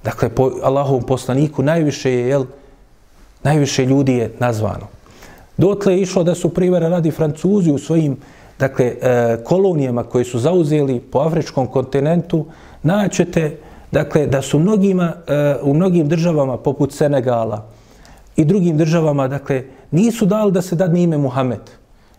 dakle po Allahovom poslaniku najviše je jel, najviše ljudi je nazvano. Dotle je išlo da su privere radi Francuzi u svojim dakle, e, kolonijama koje su zauzeli po afričkom kontinentu, naćete dakle, da su mnogima, e, u mnogim državama poput Senegala i drugim državama dakle, nisu dali da se dadne ime Muhammed,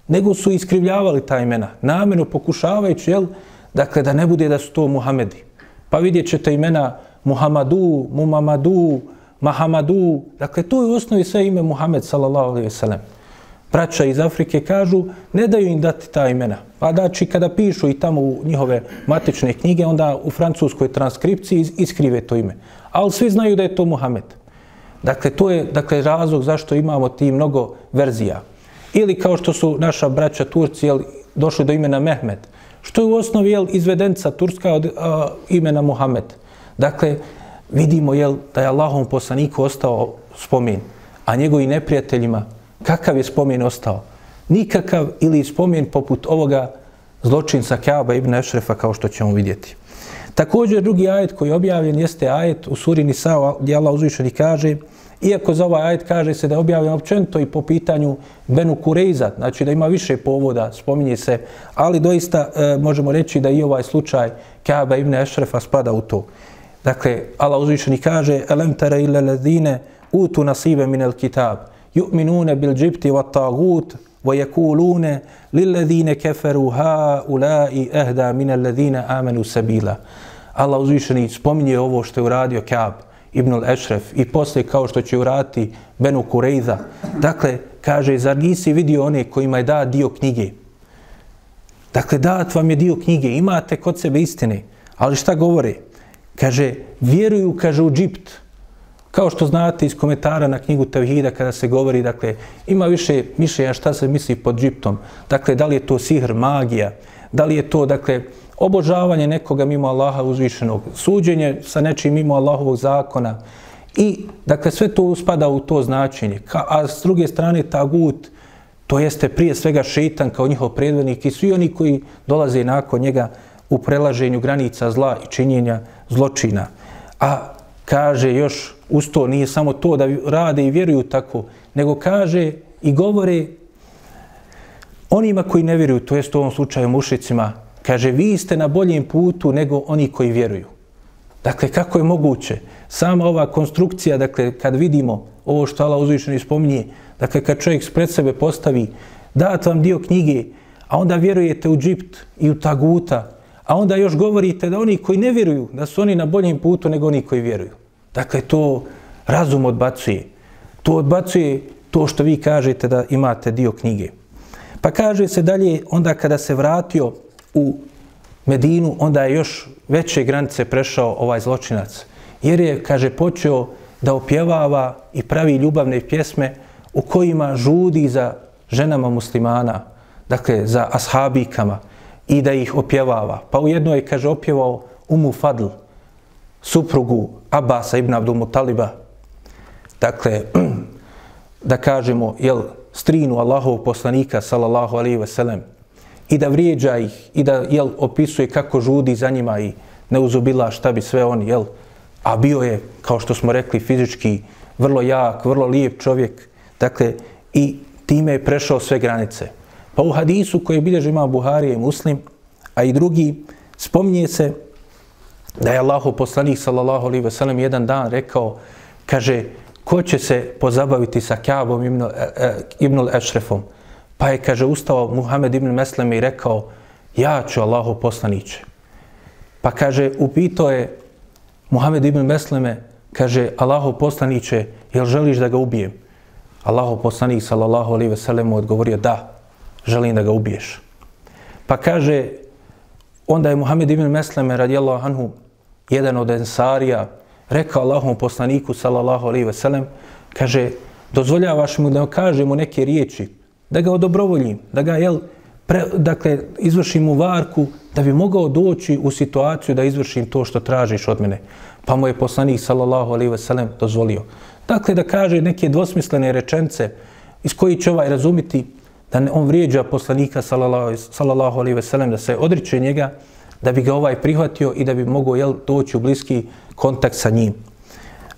nego su iskrivljavali ta imena, namjerno pokušavajući jel, dakle, da ne bude da su to Muhamedi. Pa vidjet ćete imena Muhammadu, Mumamadu, Mahamadu. Dakle, to je u osnovi sve ime Muhammed sallallahu alaihi ve sellem. Braća iz Afrike kažu, ne daju im dati ta imena. Pa znači, kada pišu i tamo u njihove matične knjige, onda u francuskoj transkripciji iskrive to ime. Ali svi znaju da je to Muhammed. Dakle, to je dakle, razlog zašto imamo ti mnogo verzija. Ili kao što su naša braća Turci jel, došli do imena Mehmed, što je u osnovi jel, izvedenca Turska od a, imena Muhammed. Dakle, vidimo jel, da je Allahom poslaniku ostao spomen, a njegovim neprijateljima, kakav je spomen ostao? Nikakav ili spomen poput ovoga zločinca Kaaba ibn Ešrefa, kao što ćemo vidjeti. Također, drugi ajet koji je objavljen jeste ajet u suri Nisa, gdje Allah uzvišeni kaže Iako za ovaj ajet kaže se da je objavljen općenito i po pitanju Benu Kureiza, znači da ima više povoda, spominje se, ali doista e, možemo reći da i ovaj slučaj Kaaba ibn Ešrefa spada u to. Dakle, Allah uzvišeni kaže Elem tere ille ledine utu nasibe minel kitab yu'minune bil jibti wa tagut wa yakulune lilladine keferu ha ulai ehda minel ledine amenu sabila. Allah uzvišeni spominje ovo što je uradio Kaab ibn al-Ešref i posle kao što će urati Benu Kureiza. Dakle, kaže, zar nisi vidio one kojima je da dio knjige? Dakle, dat vam je dio knjige, imate kod sebe istine. Ali šta govore? Kaže, vjeruju, kaže, u džipt. Kao što znate iz komentara na knjigu Tevhida kada se govori, dakle, ima više mišljenja šta se misli pod džiptom. Dakle, da li je to sihr, magija, da li je to, dakle, obožavanje nekoga mimo Allaha uzvišenog, suđenje sa nečim mimo Allahovog zakona i dakle sve to uspada u to značenje. Ka, a s druge strane tagut, to jeste prije svega šeitan kao njihov predvodnik i svi oni koji dolaze nakon njega u prelaženju granica zla i činjenja zločina. A kaže još uz to nije samo to da rade i vjeruju tako, nego kaže i govore onima koji ne vjeruju, to jest u ovom slučaju mušicima, Kaže, vi ste na boljem putu nego oni koji vjeruju. Dakle, kako je moguće? Sama ova konstrukcija, dakle, kad vidimo ovo što Allah uzvišeno ispominje, dakle, kad čovjek pred sebe postavi, dat vam dio knjige, a onda vjerujete u džipt i u taguta, a onda još govorite da oni koji ne vjeruju, da su oni na boljem putu nego oni koji vjeruju. Dakle, to razum odbacuje. To odbacuje to što vi kažete da imate dio knjige. Pa kaže se dalje, onda kada se vratio u Medinu, onda je još veće granice prešao ovaj zločinac. Jer je, kaže, počeo da opjevava i pravi ljubavne pjesme u kojima žudi za ženama muslimana, dakle, za ashabikama i da ih opjevava. Pa u jednoj je, kaže, opjevao Umu Fadl, suprugu Abasa ibn Abdul Mutaliba. Dakle, da kažemo, jel, strinu Allahovog poslanika, sallallahu alaihi ve sellem, i da vrijeđa ih i da jel, opisuje kako žudi za njima i neuzubila šta bi sve oni, jel? A bio je, kao što smo rekli, fizički vrlo jak, vrlo lijep čovjek. Dakle, i time je prešao sve granice. Pa u hadisu koji bilježi ima Buharije i Muslim, a i drugi, spominje se da je Allahu poslanik sallallahu alaihi ve sellem jedan dan rekao, kaže, ko će se pozabaviti sa Kaabom ibnul e, e, ibn Ešrefom? Pa je, kaže, ustao Muhammed ibn Mesleme i rekao, ja ću Allahu poslaniće. Pa kaže, upito je Muhammed ibn Mesleme, kaže, Allahu poslaniće, jel želiš da ga ubijem? Allahu poslanik, sallallahu alaihi ve sellem odgovorio, da, želim da ga ubiješ. Pa kaže, onda je Muhammed ibn Mesleme, radijallahu anhu, jedan od ensarija, rekao Allahom poslaniku, sallallahu alaihi ve sellem, kaže, dozvoljavaš mu da kažemo neke riječi, da ga odobrovoljim, da ga, jel, pre, dakle, izvršim u varku, da bi mogao doći u situaciju da izvršim to što tražiš od mene. Pa mu je poslanik, sallallahu alaihi sellem dozvolio. Dakle, da kaže neke dvosmislene rečence iz koji će ovaj razumiti da ne, on vrijeđa poslanika, sallallahu alaihi sellem da se odriče njega, da bi ga ovaj prihvatio i da bi mogao, jel, doći u bliski kontakt sa njim.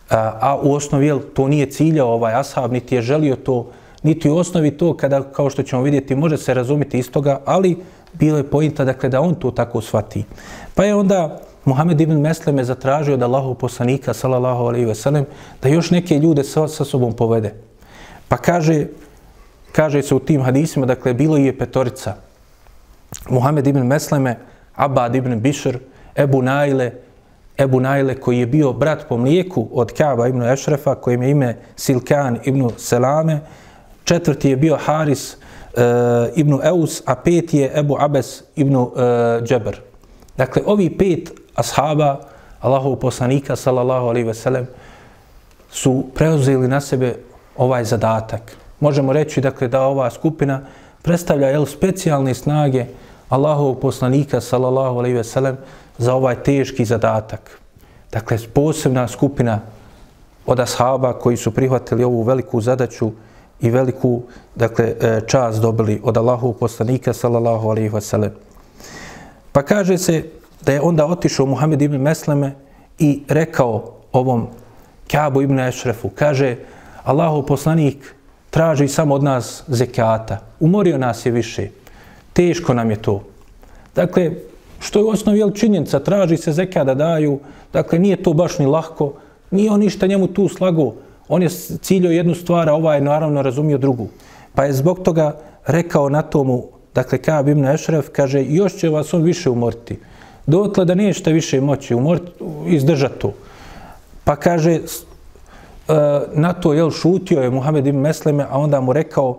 A, a u osnovi, jel, to nije ciljao ovaj ashab, niti je želio to niti u osnovi to kada, kao što ćemo vidjeti, može se razumiti iz toga, ali bilo je pojenta dakle, da on to tako shvati. Pa je onda Muhammed ibn Mesleme zatražio da Allahu poslanika, sallallahu alaihi ve sellem, da još neke ljude sa, sa sobom povede. Pa kaže, kaže se u tim hadisima, dakle, bilo je petorica. Muhammed ibn Mesleme, Abad ibn Bishr, Ebu Naile, Ebu Naile koji je bio brat po mlijeku od Kaaba ibn Ešrefa kojim je ime Silkan ibn Selame, četvrti je bio Haris e, ibn Eus, a peti je Ebu Abes ibn e, Džeber. Dakle, ovi pet ashaba, Allahov poslanika, sallallahu alaihi ve sellem, su preuzeli na sebe ovaj zadatak. Možemo reći dakle, da ova skupina predstavlja jel, specijalne snage Allahovog poslanika, sallallahu alaihi ve sellem, za ovaj teški zadatak. Dakle, posebna skupina od ashaba koji su prihvatili ovu veliku zadaću i veliku dakle, čas čast dobili od Allahovog poslanika, sallallahu alaihi ve sellem. Pa kaže se da je onda otišao Muhammed ibn Mesleme i rekao ovom Kabu ibn Ešrefu, kaže, Allahov poslanik traži samo od nas zekata. Umorio nas je više. Teško nam je to. Dakle, što je osnovi jel, činjenica, traži se zekat da daju, dakle, nije to baš ni lahko, nije on ništa njemu tu slago, on je ciljio jednu stvar, a ovaj je naravno razumio drugu. Pa je zbog toga rekao na tomu, dakle, Kaab ibn Ešref, kaže, još će vas on više umoriti. Dotle da nešta više moći umoriti, izdržati to. Pa kaže, E, na to jel, šutio je Muhammed ibn Mesleme, a onda mu rekao,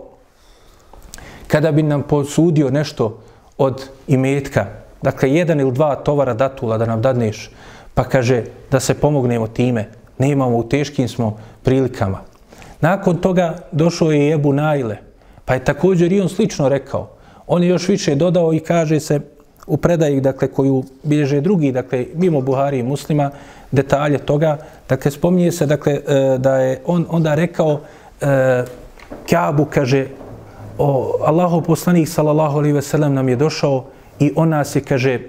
kada bi nam posudio nešto od imetka, dakle, jedan ili dva tovara datula da nam dadneš, pa kaže da se pomognemo time, ne imamo, u teškim smo prilikama. Nakon toga došao je Ebu Najle, pa je također i on slično rekao. On je još više dodao i kaže se u predaji, dakle, koju bilježe drugi, dakle, mimo Buhari i muslima, detalje toga. Dakle, spominje se dakle, e, da je on onda rekao e, Kabu, kaže, o, Allahov poslanik, sallallahu alaihi ve sellem, nam je došao i on nas je, kaže,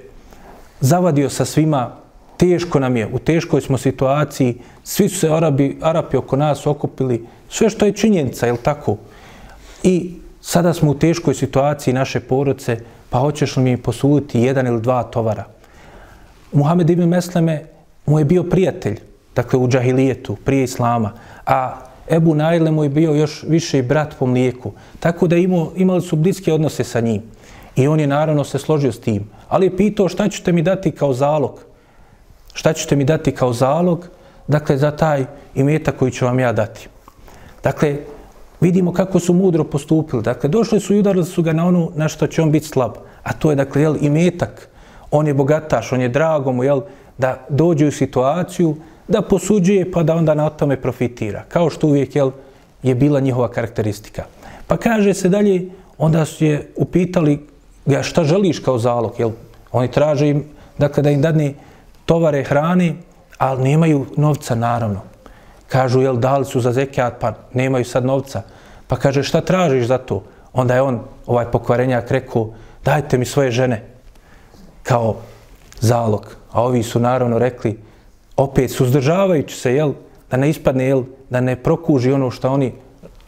zavadio sa svima, teško nam je, u teškoj smo situaciji, svi su se Arabi, Arapi oko nas okupili, sve što je činjenica, jel tako? I sada smo u teškoj situaciji naše porodce, pa hoćeš li mi posuditi jedan ili dva tovara? Muhammed ibn Mesleme mu je bio prijatelj, dakle u džahilijetu, prije islama, a Ebu Najle mu je bio još više brat po mlijeku, tako da imao, imali su bliske odnose sa njim. I on je naravno se složio s tim, ali je pitao šta ćete mi dati kao zalog? Šta ćete mi dati kao zalog? Dakle, za taj imeta koji ću vam ja dati. Dakle, vidimo kako su mudro postupili. Dakle, došli su i udarili su ga na onu na što će on biti slab. A to je, dakle, jel, imetak. On je bogataš, on je drago mu, jel, da dođe u situaciju da posuđuje pa da onda na tome profitira. Kao što uvijek jel, je bila njihova karakteristika. Pa kaže se dalje, onda su je upitali ja, šta želiš kao zalog. Jel? Oni traže im, dakle, da im dadne tovare hrane, ali nemaju novca naravno. Kažu, jel, dali su za zekijat, pa nemaju sad novca. Pa kaže, šta tražiš za to? Onda je on, ovaj pokvarenjak, rekao, dajte mi svoje žene kao zalog. A ovi su naravno rekli, opet suzdržavajući se, jel, da ne ispadne, jel, da ne prokuži ono što oni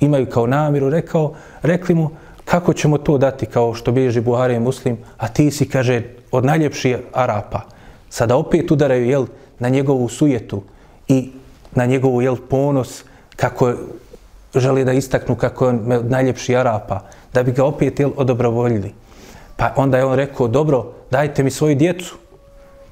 imaju kao namiru, rekao, rekli mu, kako ćemo to dati kao što bilježi Buhari i Muslim, a ti si, kaže, od najljepših Arapa. Sada opet udaraju, jel, na njegovu sujetu i na njegovu, jel, ponos, kako želi da istaknu kako je on najljepši Arapa, da bi ga opet, jel, odobrovoljili. Pa onda je on rekao, dobro, dajte mi svoju djecu,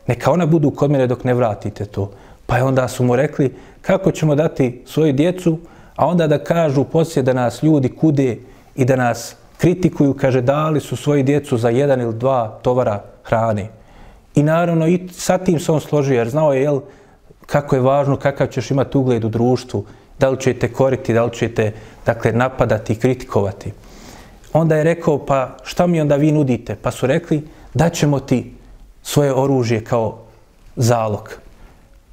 neka ona budu kod mene dok ne vratite to. Pa je onda su mu rekli kako ćemo dati svoju djecu, a onda da kažu poslije da nas ljudi kude i da nas kritikuju, kaže dali su svoju djecu za jedan ili dva tovara hrane. I naravno i sa tim se on složio jer znao je jel, kako je važno kakav ćeš imati ugled u društvu, da li ćete koriti, da li ćete dakle, napadati i kritikovati. Onda je rekao, pa šta mi onda vi nudite? Pa su rekli, da ćemo ti svoje oružje kao zalog.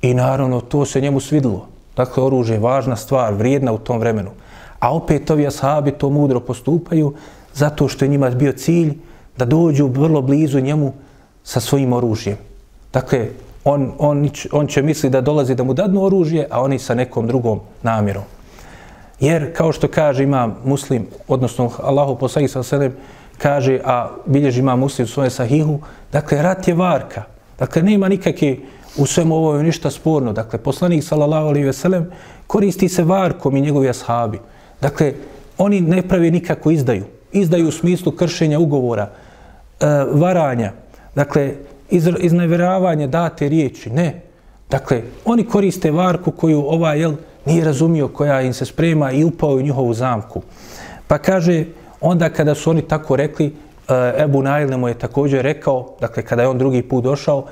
I naravno, to se njemu svidilo. Dakle, oružje je važna stvar, vrijedna u tom vremenu. A opet ovi ashabi to mudro postupaju zato što je njima bio cilj da dođu vrlo blizu njemu sa svojim oružjem. Dakle, on, on, on će misli da dolazi da mu dadnu oružje, a oni sa nekom drugom namjerom. Jer, kao što kaže ima muslim, odnosno Allahu poslanik sa selem, kaže, a bilježi ima muslim svoje sahihu, dakle, rat je varka. Dakle, nema nikakve u svemu ovoj ništa sporno. Dakle, poslanik, sallallahu alaihi ve sellem, koristi se varkom i njegovi ashabi. Dakle, oni ne pravi nikako izdaju. Izdaju u smislu kršenja ugovora, e, varanja, dakle, iz, iznevjeravanje date riječi. Ne. Dakle, oni koriste varku koju ova, jel, nije razumio koja im se sprema i upao u njihovu zamku. Pa kaže, onda kada su oni tako rekli, Eh, Ebu Nailne mu je također rekao, dakle kada je on drugi put došao,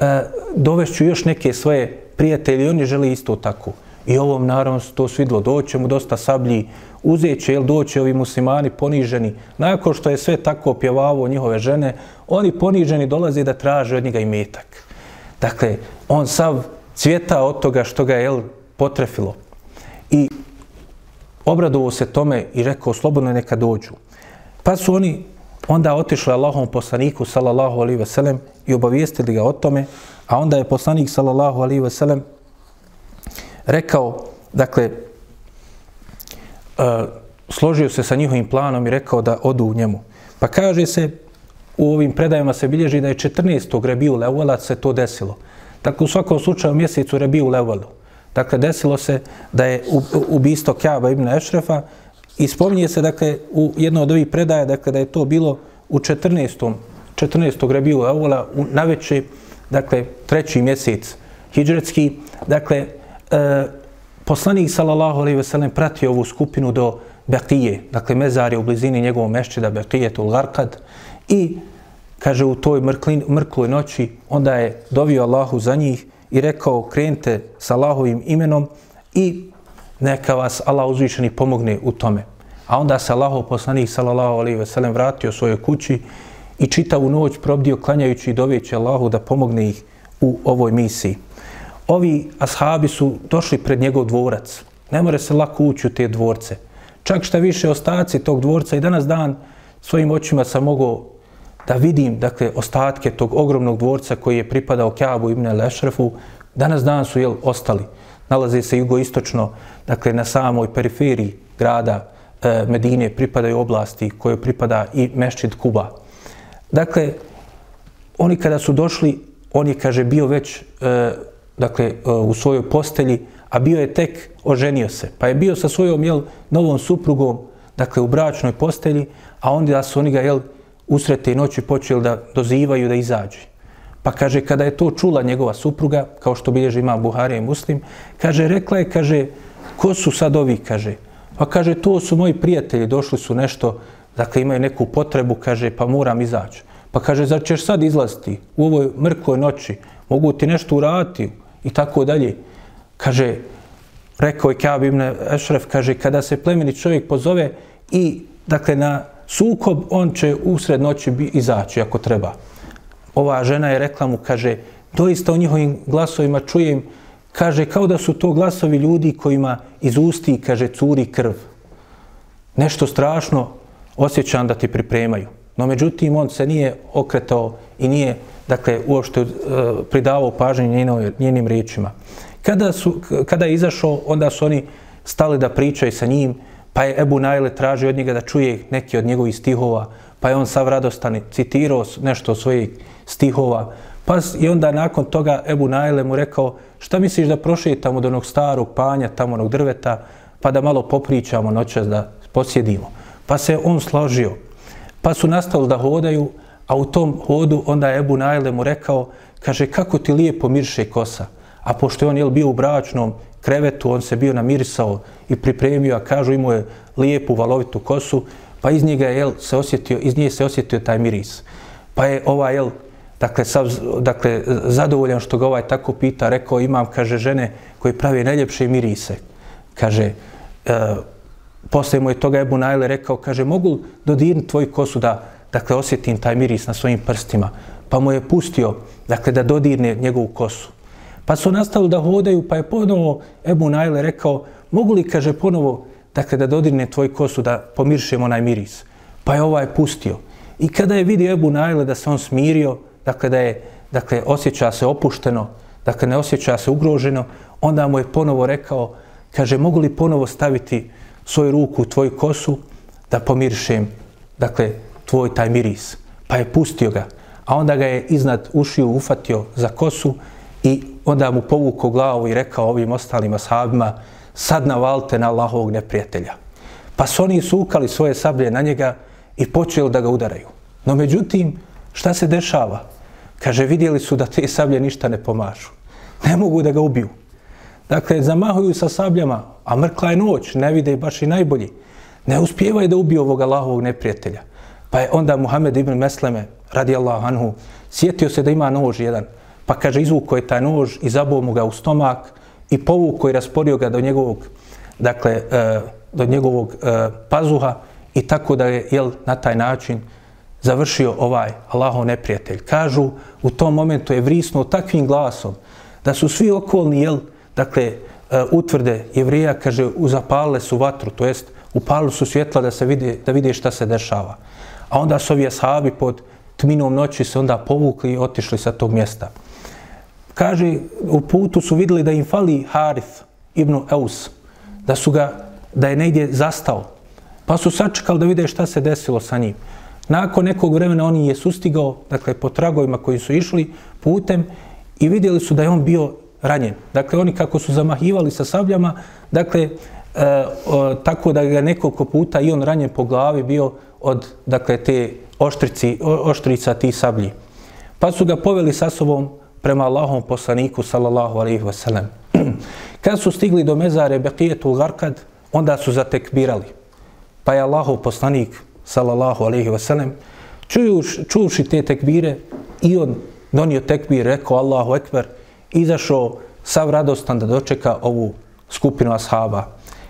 e, dovešću još neke svoje prijatelje, oni žele isto tako. I ovom naravno se to svidlo, doće mu dosta sablji, uzeće, jel doće ovi muslimani poniženi. Nakon što je sve tako opjevavo njihove žene, oni poniženi dolaze da traže od njega i metak. Dakle, on sav cvjeta od toga što ga je jel, potrefilo. I obradovao se tome i rekao, slobodno neka dođu. Pa su oni onda otišli Allahom poslaniku, sallallahu alaihi ve sellem, i obavijestili ga o tome, a onda je poslanik, sallallahu alaihi ve sellem, rekao, dakle, e, složio se sa njihovim planom i rekao da odu u njemu. Pa kaže se, u ovim predajama se bilježi da je 14. Rebiju Leuela se to desilo. Dakle, u svakom slučaju mjesecu Rebiju Leuelu. Dakle, desilo se da je ubisto Kjaba ibn Ešrefa i spominje se, dakle, u jedno od ovih predaja, dakle, da je to bilo u 14. 14. Rebiju Leuela, na veće, dakle, treći mjesec hijđretski. Dakle, e, poslanik sallallahu alejhi ve sellem pratio ovu skupinu do Bekije, dakle mezar u blizini njegovog mešćida Bekije tul i kaže u toj mrklin, mrkloj noći onda je dovio Allahu za njih i rekao krente sa Allahovim imenom i neka vas Allah uzvišeni pomogne u tome. A onda se Allahov poslanik sallallahu alejhi ve sellem vratio svojoj kući i čitavu noć probdio klanjajući i dovijeći Allahu da pomogne ih u ovoj misiji ovi ashabi su došli pred njegov dvorac. Ne more se lako ući u te dvorce. Čak šta više ostaci tog dvorca i danas dan svojim očima sam mogao da vidim dakle, ostatke tog ogromnog dvorca koji je pripadao Kabu ibn Lešrefu. Danas dan su jel, ostali. Nalaze se jugoistočno, dakle na samoj periferiji grada e, Medine pripadaju oblasti koje pripada i Mešćid Kuba. Dakle, oni kada su došli, on je, kaže, bio već e, dakle, e, u svojoj postelji, a bio je tek oženio se. Pa je bio sa svojom jel, novom suprugom, dakle, u bračnoj postelji, a onda su oni ga, jel, usred te noći počeli da dozivaju da izađe. Pa kaže, kada je to čula njegova supruga, kao što bilježi ima Buharija i Muslim, kaže, rekla je, kaže, ko su sad ovi, kaže. Pa kaže, to su moji prijatelji, došli su nešto, dakle, imaju neku potrebu, kaže, pa moram izaći. Pa kaže, zar ćeš sad izlaziti u ovoj mrkoj noći, mogu ti nešto uraditi, i tako dalje. Kaže, rekao je Kaab ibn Ešref, kaže, kada se plemeni čovjek pozove i, dakle, na sukob, on će usred noći izaći ako treba. Ova žena je rekla mu, kaže, doista u njihovim glasovima čujem, kaže, kao da su to glasovi ljudi kojima iz usti, kaže, curi krv. Nešto strašno osjećam da ti pripremaju. No, međutim, on se nije okretao i nije dakle, uopšte uh, pridavao pažnje njenim, njenim riječima. Kada, su, kada je izašao, onda su oni stali da pričaju sa njim, pa je Ebu Najle tražio od njega da čuje neki od njegovih stihova, pa je on sav radostan citirao nešto od svojih stihova, pa i onda nakon toga Ebu Najle mu rekao, šta misliš da prošetamo do onog starog panja, tamo onog drveta, pa da malo popričamo noćas da posjedimo. Pa se on složio. Pa su nastali da hodaju, A u tom hodu onda je Ebu Najle mu rekao, kaže, kako ti lijepo mirše kosa. A pošto je on jel, bio u bračnom krevetu, on se bio namirisao i pripremio, a kažu imao je lijepu valovitu kosu, pa iz njega je, jel, se osjetio, iz nje se osjetio taj miris. Pa je ova jel, dakle, sav, dakle, zadovoljan što ga ovaj tako pita, rekao, imam, kaže, žene koje pravi najljepše mirise. Kaže, e, posle mu je toga Ebu Najle rekao, kaže, mogu dodirnuti tvoju kosu da, dakle, osjetim taj miris na svojim prstima, pa mu je pustio, dakle, da dodirne njegovu kosu. Pa su nastavili da hodaju, pa je ponovo Ebu Najle rekao, mogu li, kaže, ponovo, dakle, da dodirne tvoj kosu, da pomiršem onaj miris. Pa je ovaj pustio. I kada je vidio Ebu Najle da se on smirio, dakle, da je, dakle, osjeća se opušteno, dakle, ne osjeća se ugroženo, onda mu je ponovo rekao, kaže, mogu li ponovo staviti svoju ruku u tvoju kosu, da pomiršem, dakle, tvoj taj miris. Pa je pustio ga. A onda ga je iznad ušiju ufatio za kosu i onda mu povukao glavu i rekao ovim ostalim ashabima sad navalte na Allahovog neprijatelja. Pa su oni sukali svoje sablje na njega i počeli da ga udaraju. No međutim, šta se dešava? Kaže, vidjeli su da te sablje ništa ne pomažu. Ne mogu da ga ubiju. Dakle, zamahuju sa sabljama, a mrkla je noć, ne vide baš i najbolji. Ne uspijevaju da ubiju ovog Allahovog neprijatelja. Pa je onda Muhammed ibn Mesleme, radi Allahu anhu, sjetio se da ima nož jedan. Pa kaže, izvuko je taj nož i zabuo mu ga u stomak i povuko i rasporio ga do njegovog, dakle, eh, do njegovog eh, pazuha i tako da je, jel, na taj način završio ovaj Allahov neprijatelj. Kažu, u tom momentu je vrisnuo takvim glasom da su svi okolni, jel, dakle, e, utvrde jevrija, kaže, uzapale su vatru, to jest upalili su svjetla da se vidi, da vide šta se dešava. A onda su ovi ashabi pod tminom noći se onda povukli i otišli sa tog mjesta. Kaže, u putu su vidjeli da im fali Harith ibn Eus, da su ga, da je negdje zastao. Pa su sačekali da vide šta se desilo sa njim. Nakon nekog vremena on je sustigao, dakle, po tragovima koji su išli putem i vidjeli su da je on bio ranjen. Dakle, oni kako su zamahivali sa sabljama, dakle, e, o, tako da ga nekoliko puta i on ranjen po glavi bio od, dakle, te oštrici, o, oštrica ti sablji. Pa su ga poveli sa sobom prema Allahom poslaniku, sallallahu alaihi wasallam. Kad su stigli do mezare Beqijetu Garkad, onda su zatekbirali. Pa je Allahov poslanik, sallallahu alaihi wasallam, čujuši te tekbire, i on donio tekbir, rekao Allahu ekber, izašao sav radostan da dočeka ovu skupinu ashaba.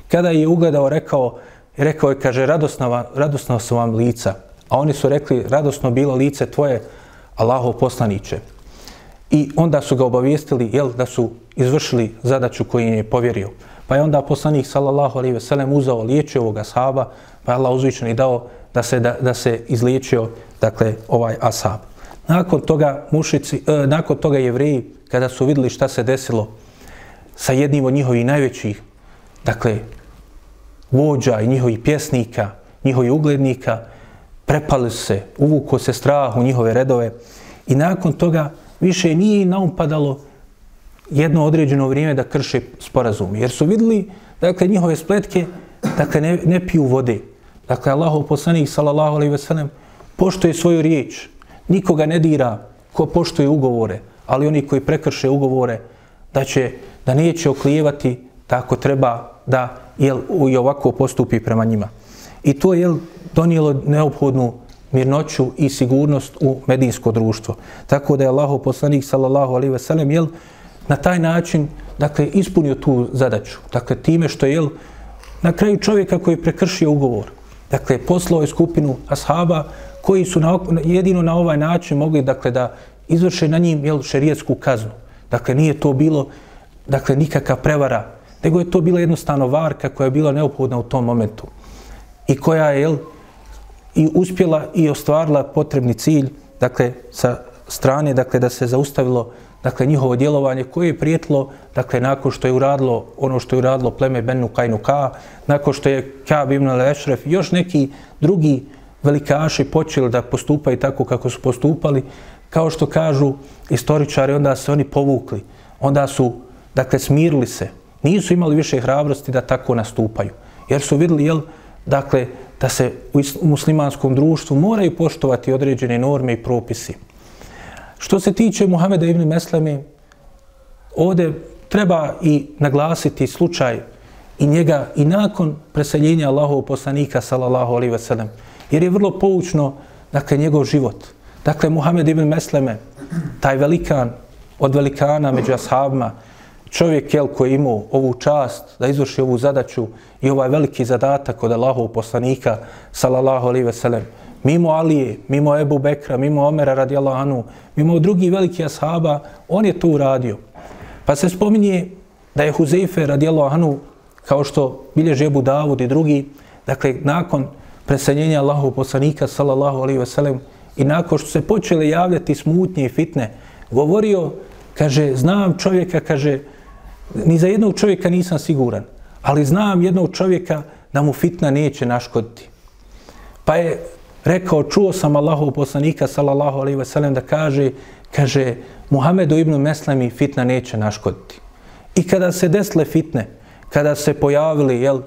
Kada je ugledao, rekao, rekao je, kaže, radosno, radosno su vam lica. A oni su rekli, radosno bilo lice tvoje, Allahov poslaniće. I onda su ga obavijestili, jel, da su izvršili zadaću koju je povjerio. Pa je onda poslanik, sallallahu alaihi ve sellem, uzao liječio ovoga ashaba, pa je Allah uzvičan i dao da se, da, da se izliječio, dakle, ovaj ashab. Nakon toga mušici, e, nakon toga jevreji, kada su vidjeli šta se desilo sa jednim od njihovih najvećih, dakle, vođa i njihovih pjesnika, njihovih uglednika, prepali se, uvuko se strah u njihove redove i nakon toga više nije naumpadalo jedno određeno vrijeme da krše sporazum. Jer su vidjeli, dakle, njihove spletke, dakle, ne, ne piju vode. Dakle, Allahov poslanik, sallallahu alaihi ve sellem, poštoje svoju riječ, nikoga ne dira ko poštoje ugovore, ali oni koji prekrše ugovore, da će, da neće oklijevati tako treba da jel, i ovako postupi prema njima. I to je donijelo neophodnu mirnoću i sigurnost u medijsko društvo. Tako da je Allahov poslanik sallallahu alejhi ve sellem jel na taj način dakle ispunio tu zadaću. Dakle time što je jel na kraju čovjeka koji prekršio ugovor. Dakle poslao je skupinu ashaba koji su na, jedino na ovaj način mogli dakle da izvrše na njim jel šerijetsku kaznu. Dakle nije to bilo dakle nikakva prevara, nego je to bila jednostavno varka koja je bila neophodna u tom momentu i koja je jel, i uspjela i ostvarila potrebni cilj, dakle, sa strane, dakle, da se zaustavilo dakle, njihovo djelovanje koje je prijetlo, dakle, nakon što je uradilo ono što je uradilo pleme Benu Kainu Ka, nakon što je Kaab ibn al-Ešref, još neki drugi velikaši počeli da postupaju tako kako su postupali, kao što kažu istoričari, onda se oni povukli, onda su, dakle, smirili se, nisu imali više hrabrosti da tako nastupaju, jer su vidjeli, jel, dakle, da se u muslimanskom društvu moraju poštovati određene norme i propisi. Što se tiče Muhameda ibn Mesleme, ovdje treba i naglasiti slučaj i njega i nakon preseljenja Allahov poslanika, sallallahu alaihi ve sellem, jer je vrlo poučno, dakle, njegov život. Dakle, Muhammed ibn Mesleme, taj velikan od velikana među ashabima, čovjek jel, koji je imao ovu čast da izvrši ovu zadaću i ovaj veliki zadatak od Allahov poslanika, salallahu alaihi veselem, mimo Alije, mimo Ebu Bekra, mimo Omera radijallahu anhu, mimo drugih veliki ashaba, on je to uradio. Pa se spominje da je Huzeife radijallahu anhu, kao što bilježi Ebu Davud i drugi, dakle, nakon preseljenja Allahov poslanika, sallallahu alaihi veselem, i nakon što se počele javljati smutnje i fitne, govorio, kaže, znam čovjeka, kaže, ni za jednog čovjeka nisam siguran, ali znam jednog čovjeka da mu fitna neće naškoditi. Pa je rekao, čuo sam Allahov poslanika, sallallahu alaihi ve sellem, da kaže, kaže, Muhammedu ibn Meslemi fitna neće naškoditi. I kada se desle fitne, kada se pojavili, jel,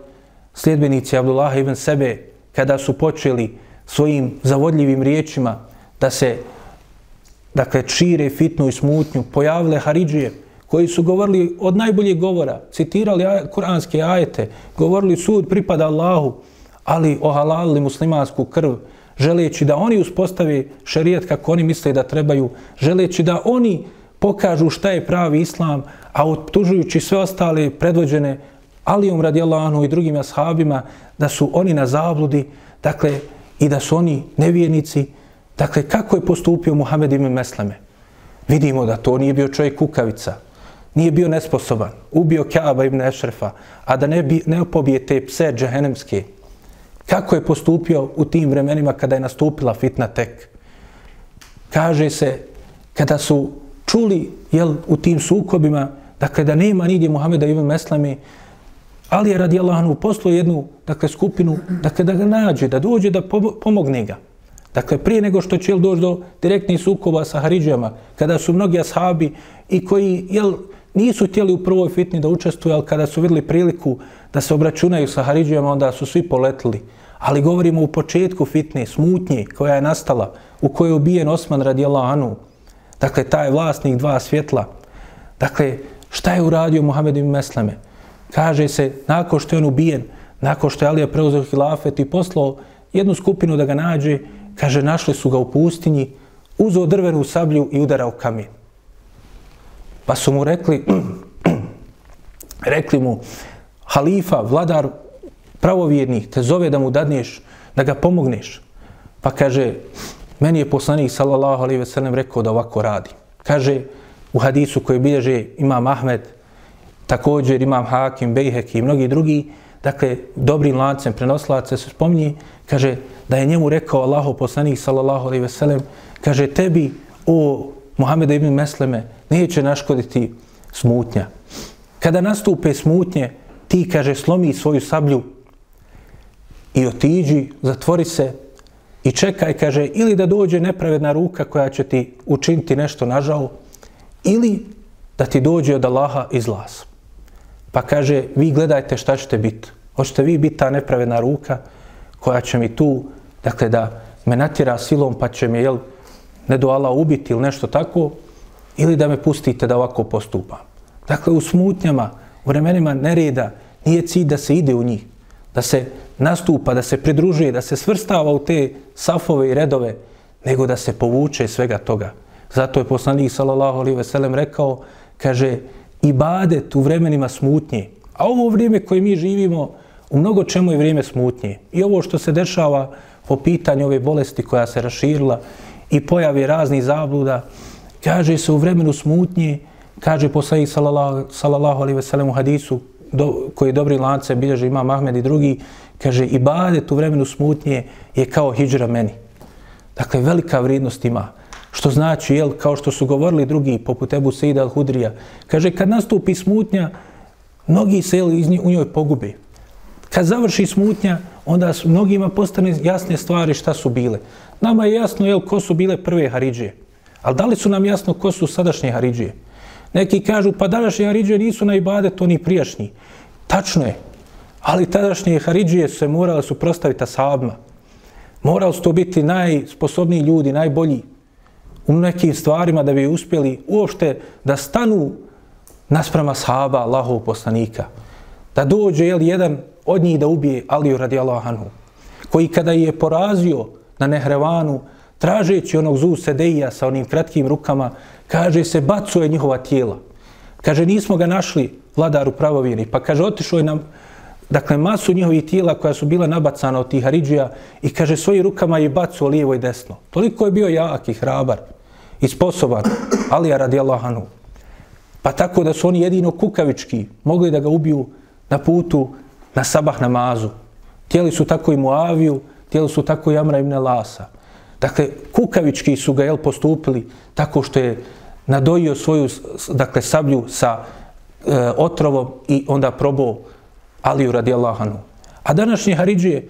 sljedbenici Abdullah ibn Sebe, kada su počeli svojim zavodljivim riječima da se, dakle, čire fitnu i smutnju, pojavile Haridžije, koji su govorili od najboljeg govora, citirali aj, kuranske ajete, govorili sud pripada Allahu, ali ohalalili muslimansku krv, želeći da oni uspostavi šerijat kako oni misle da trebaju, želeći da oni pokažu šta je pravi islam, a otužujući sve ostale predvođene Alijom radijallahu i drugim ashabima, da su oni na zabludi, dakle, i da su oni nevjernici, dakle, kako je postupio Muhammed ibn Mesleme? Vidimo da to nije bio čovjek kukavica, nije bio nesposoban, ubio Kaaba ibn Ešrefa, a da ne, bi, ne pobije te pse džahenemske. Kako je postupio u tim vremenima kada je nastupila fitna tek? Kaže se, kada su čuli jel, u tim sukobima, dakle da nema nigdje Muhameda ibn Mesleme, Ali je radi Allahanu poslao jednu dakle, skupinu, dakle, da ga nađe, da dođe da pomogne ga. Dakle, prije nego što će doći do direktnih sukoba sa Haridžama, kada su mnogi ashabi i koji jel, nisu htjeli u prvoj fitni da učestvuju, ali kada su vidjeli priliku da se obračunaju sa Haridžijama, onda su svi poletili. Ali govorimo u početku fitne, smutnje koja je nastala, u kojoj je ubijen Osman radijallahu anhu. Dakle, taj vlasnik dva svjetla. Dakle, šta je uradio Muhammed ibn Mesleme? Kaže se, nakon što je on ubijen, nakon što je Alija preuzeo hilafet i poslao jednu skupinu da ga nađe, kaže, našli su ga u pustinji, uzeo drvenu sablju i udarao kamen. Pa su mu rekli, rekli mu, halifa, vladar pravovjernih, te zove da mu dadneš, da ga pomogneš. Pa kaže, meni je poslanik, sallallahu alaihi ve sellem, rekao da ovako radi. Kaže, u hadisu koji bilježe imam Ahmed, također imam Hakim, Bejhek i mnogi drugi, dakle, dobrim lancem prenoslaca se spominje, kaže da je njemu rekao Allahu poslanik sallallahu alejhi ve sellem kaže tebi o Muhammed ibn Mesleme neće naškoditi smutnja. Kada nastupe smutnje, ti, kaže, slomi svoju sablju i otiđi, zatvori se i čekaj, kaže, ili da dođe nepravedna ruka koja će ti učiniti nešto nažao, ili da ti dođe od Allaha izlaz. Pa kaže, vi gledajte šta ćete biti. Hoćete vi biti ta nepravedna ruka koja će mi tu, dakle, da me natjera silom pa će mi, jel, ne do Allah ubiti ili nešto tako, ili da me pustite da ovako postupam. Dakle, u smutnjama, u vremenima nereda, nije cilj da se ide u njih, da se nastupa, da se pridružuje, da se svrstava u te safove i redove, nego da se povuče svega toga. Zato je poslanik sallallahu alejhi ve sellem rekao, kaže, ibadet u vremenima smutnje. A ovo vrijeme koje mi živimo, u mnogo čemu je vrijeme smutnje. I ovo što se dešava po pitanju ove bolesti koja se raširila i pojavi raznih zabluda, kaže se u vremenu smutnje, kaže poslanik sallallahu, sallallahu alaihi veselem u hadisu, do, koji dobri lance bilježi ima Mahmed i drugi, kaže ibadet u vremenu smutnje je kao hijđra meni. Dakle, velika vrijednost ima. Što znači, jel, kao što su govorili drugi, poput Ebu Sejda al-Hudrija, kaže, kad nastupi smutnja, mnogi se jel, iz nje, u njoj pogube. Kad završi smutnja, onda su mnogima postane jasne stvari šta su bile. Nama je jasno, jel, ko su bile prve Haridžije. Ali da li su nam jasno ko su sadašnje Haridžije? Neki kažu, pa današnje Haridžije nisu na to ni prijašnji. Tačno je. Ali tadašnje Haridžije su se morale suprostaviti ashabima. Morali su to biti najsposobniji ljudi, najbolji u nekim stvarima da bi uspjeli uopšte da stanu nasprama sahaba Allahov poslanika. Da dođe jel, jedan od njih da ubije Aliju radijallahu anhu, koji kada je porazio na Nehrevanu, tražeći onog Zu Sedeija sa onim kratkim rukama, kaže se, bacuje njihova tijela. Kaže, nismo ga našli vladaru pravovjeri, pa kaže, otišao je nam, dakle, masu njihovih tijela koja su bila nabacana od tih Haridžija i kaže, svojim rukama je bacuo lijevo i desno. Toliko je bio jak i hrabar i sposoban Alija radijallahu anhu. Pa tako da su oni jedino kukavički mogli da ga ubiju na putu na sabah namazu. Tijeli su tako i Muaviju, tijeli su tako i Amra ibn Lasa. Dakle, kukavički su ga jel, postupili tako što je nadojio svoju dakle, sablju sa e, otrovom i onda probao Aliju radi Allahanu. A današnje Haridžije,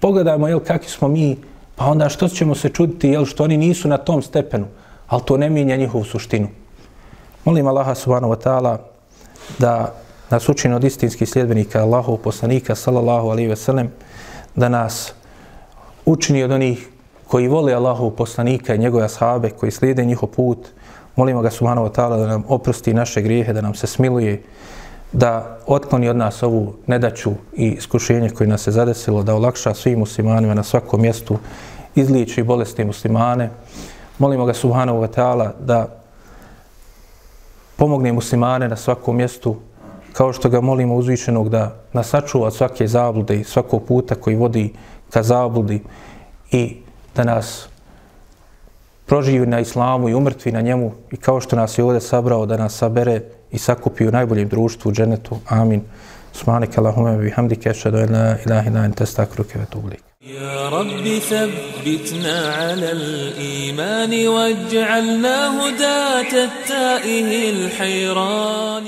pogledajmo jel, kakvi smo mi, pa onda što ćemo se čuditi, jel, što oni nisu na tom stepenu, ali to ne mijenja njihovu suštinu. Molim Allaha subhanahu wa ta'ala da nas učini od istinskih sljedbenika Allahov poslanika sallallahu alaihi ve sellem da nas učini od onih koji vole Allahov poslanika i njegove ashabe koji slijede njihov put Molimo ga subhanahu wa ta'ala da nam oprosti naše grijehe, da nam se smiluje, da otkloni od nas ovu nedaću i iskušenje koje nas je zadesilo, da olakša svim muslimanima na svakom mjestu, izliči bolesti muslimane. Molimo ga subhanahu wa ta'ala da pomogne muslimane na svakom mjestu, kao što ga molimo uzvišenog da nas sačuva od svake zablude i svakog puta koji vodi ka zabludi i da nas proživi na islamu i umrtvi na njemu i kao što nas je ovdje sabrao da nas sabere i sakupi u najboljem društvu u dženetu. Amin. Subhanak Allahume bi hamdike ašhadu an la ilaha illa anta astaghfiruka wa atubu ilaik. يا رب ثبتنا على الإيمان واجعلنا هداة التائه الحيران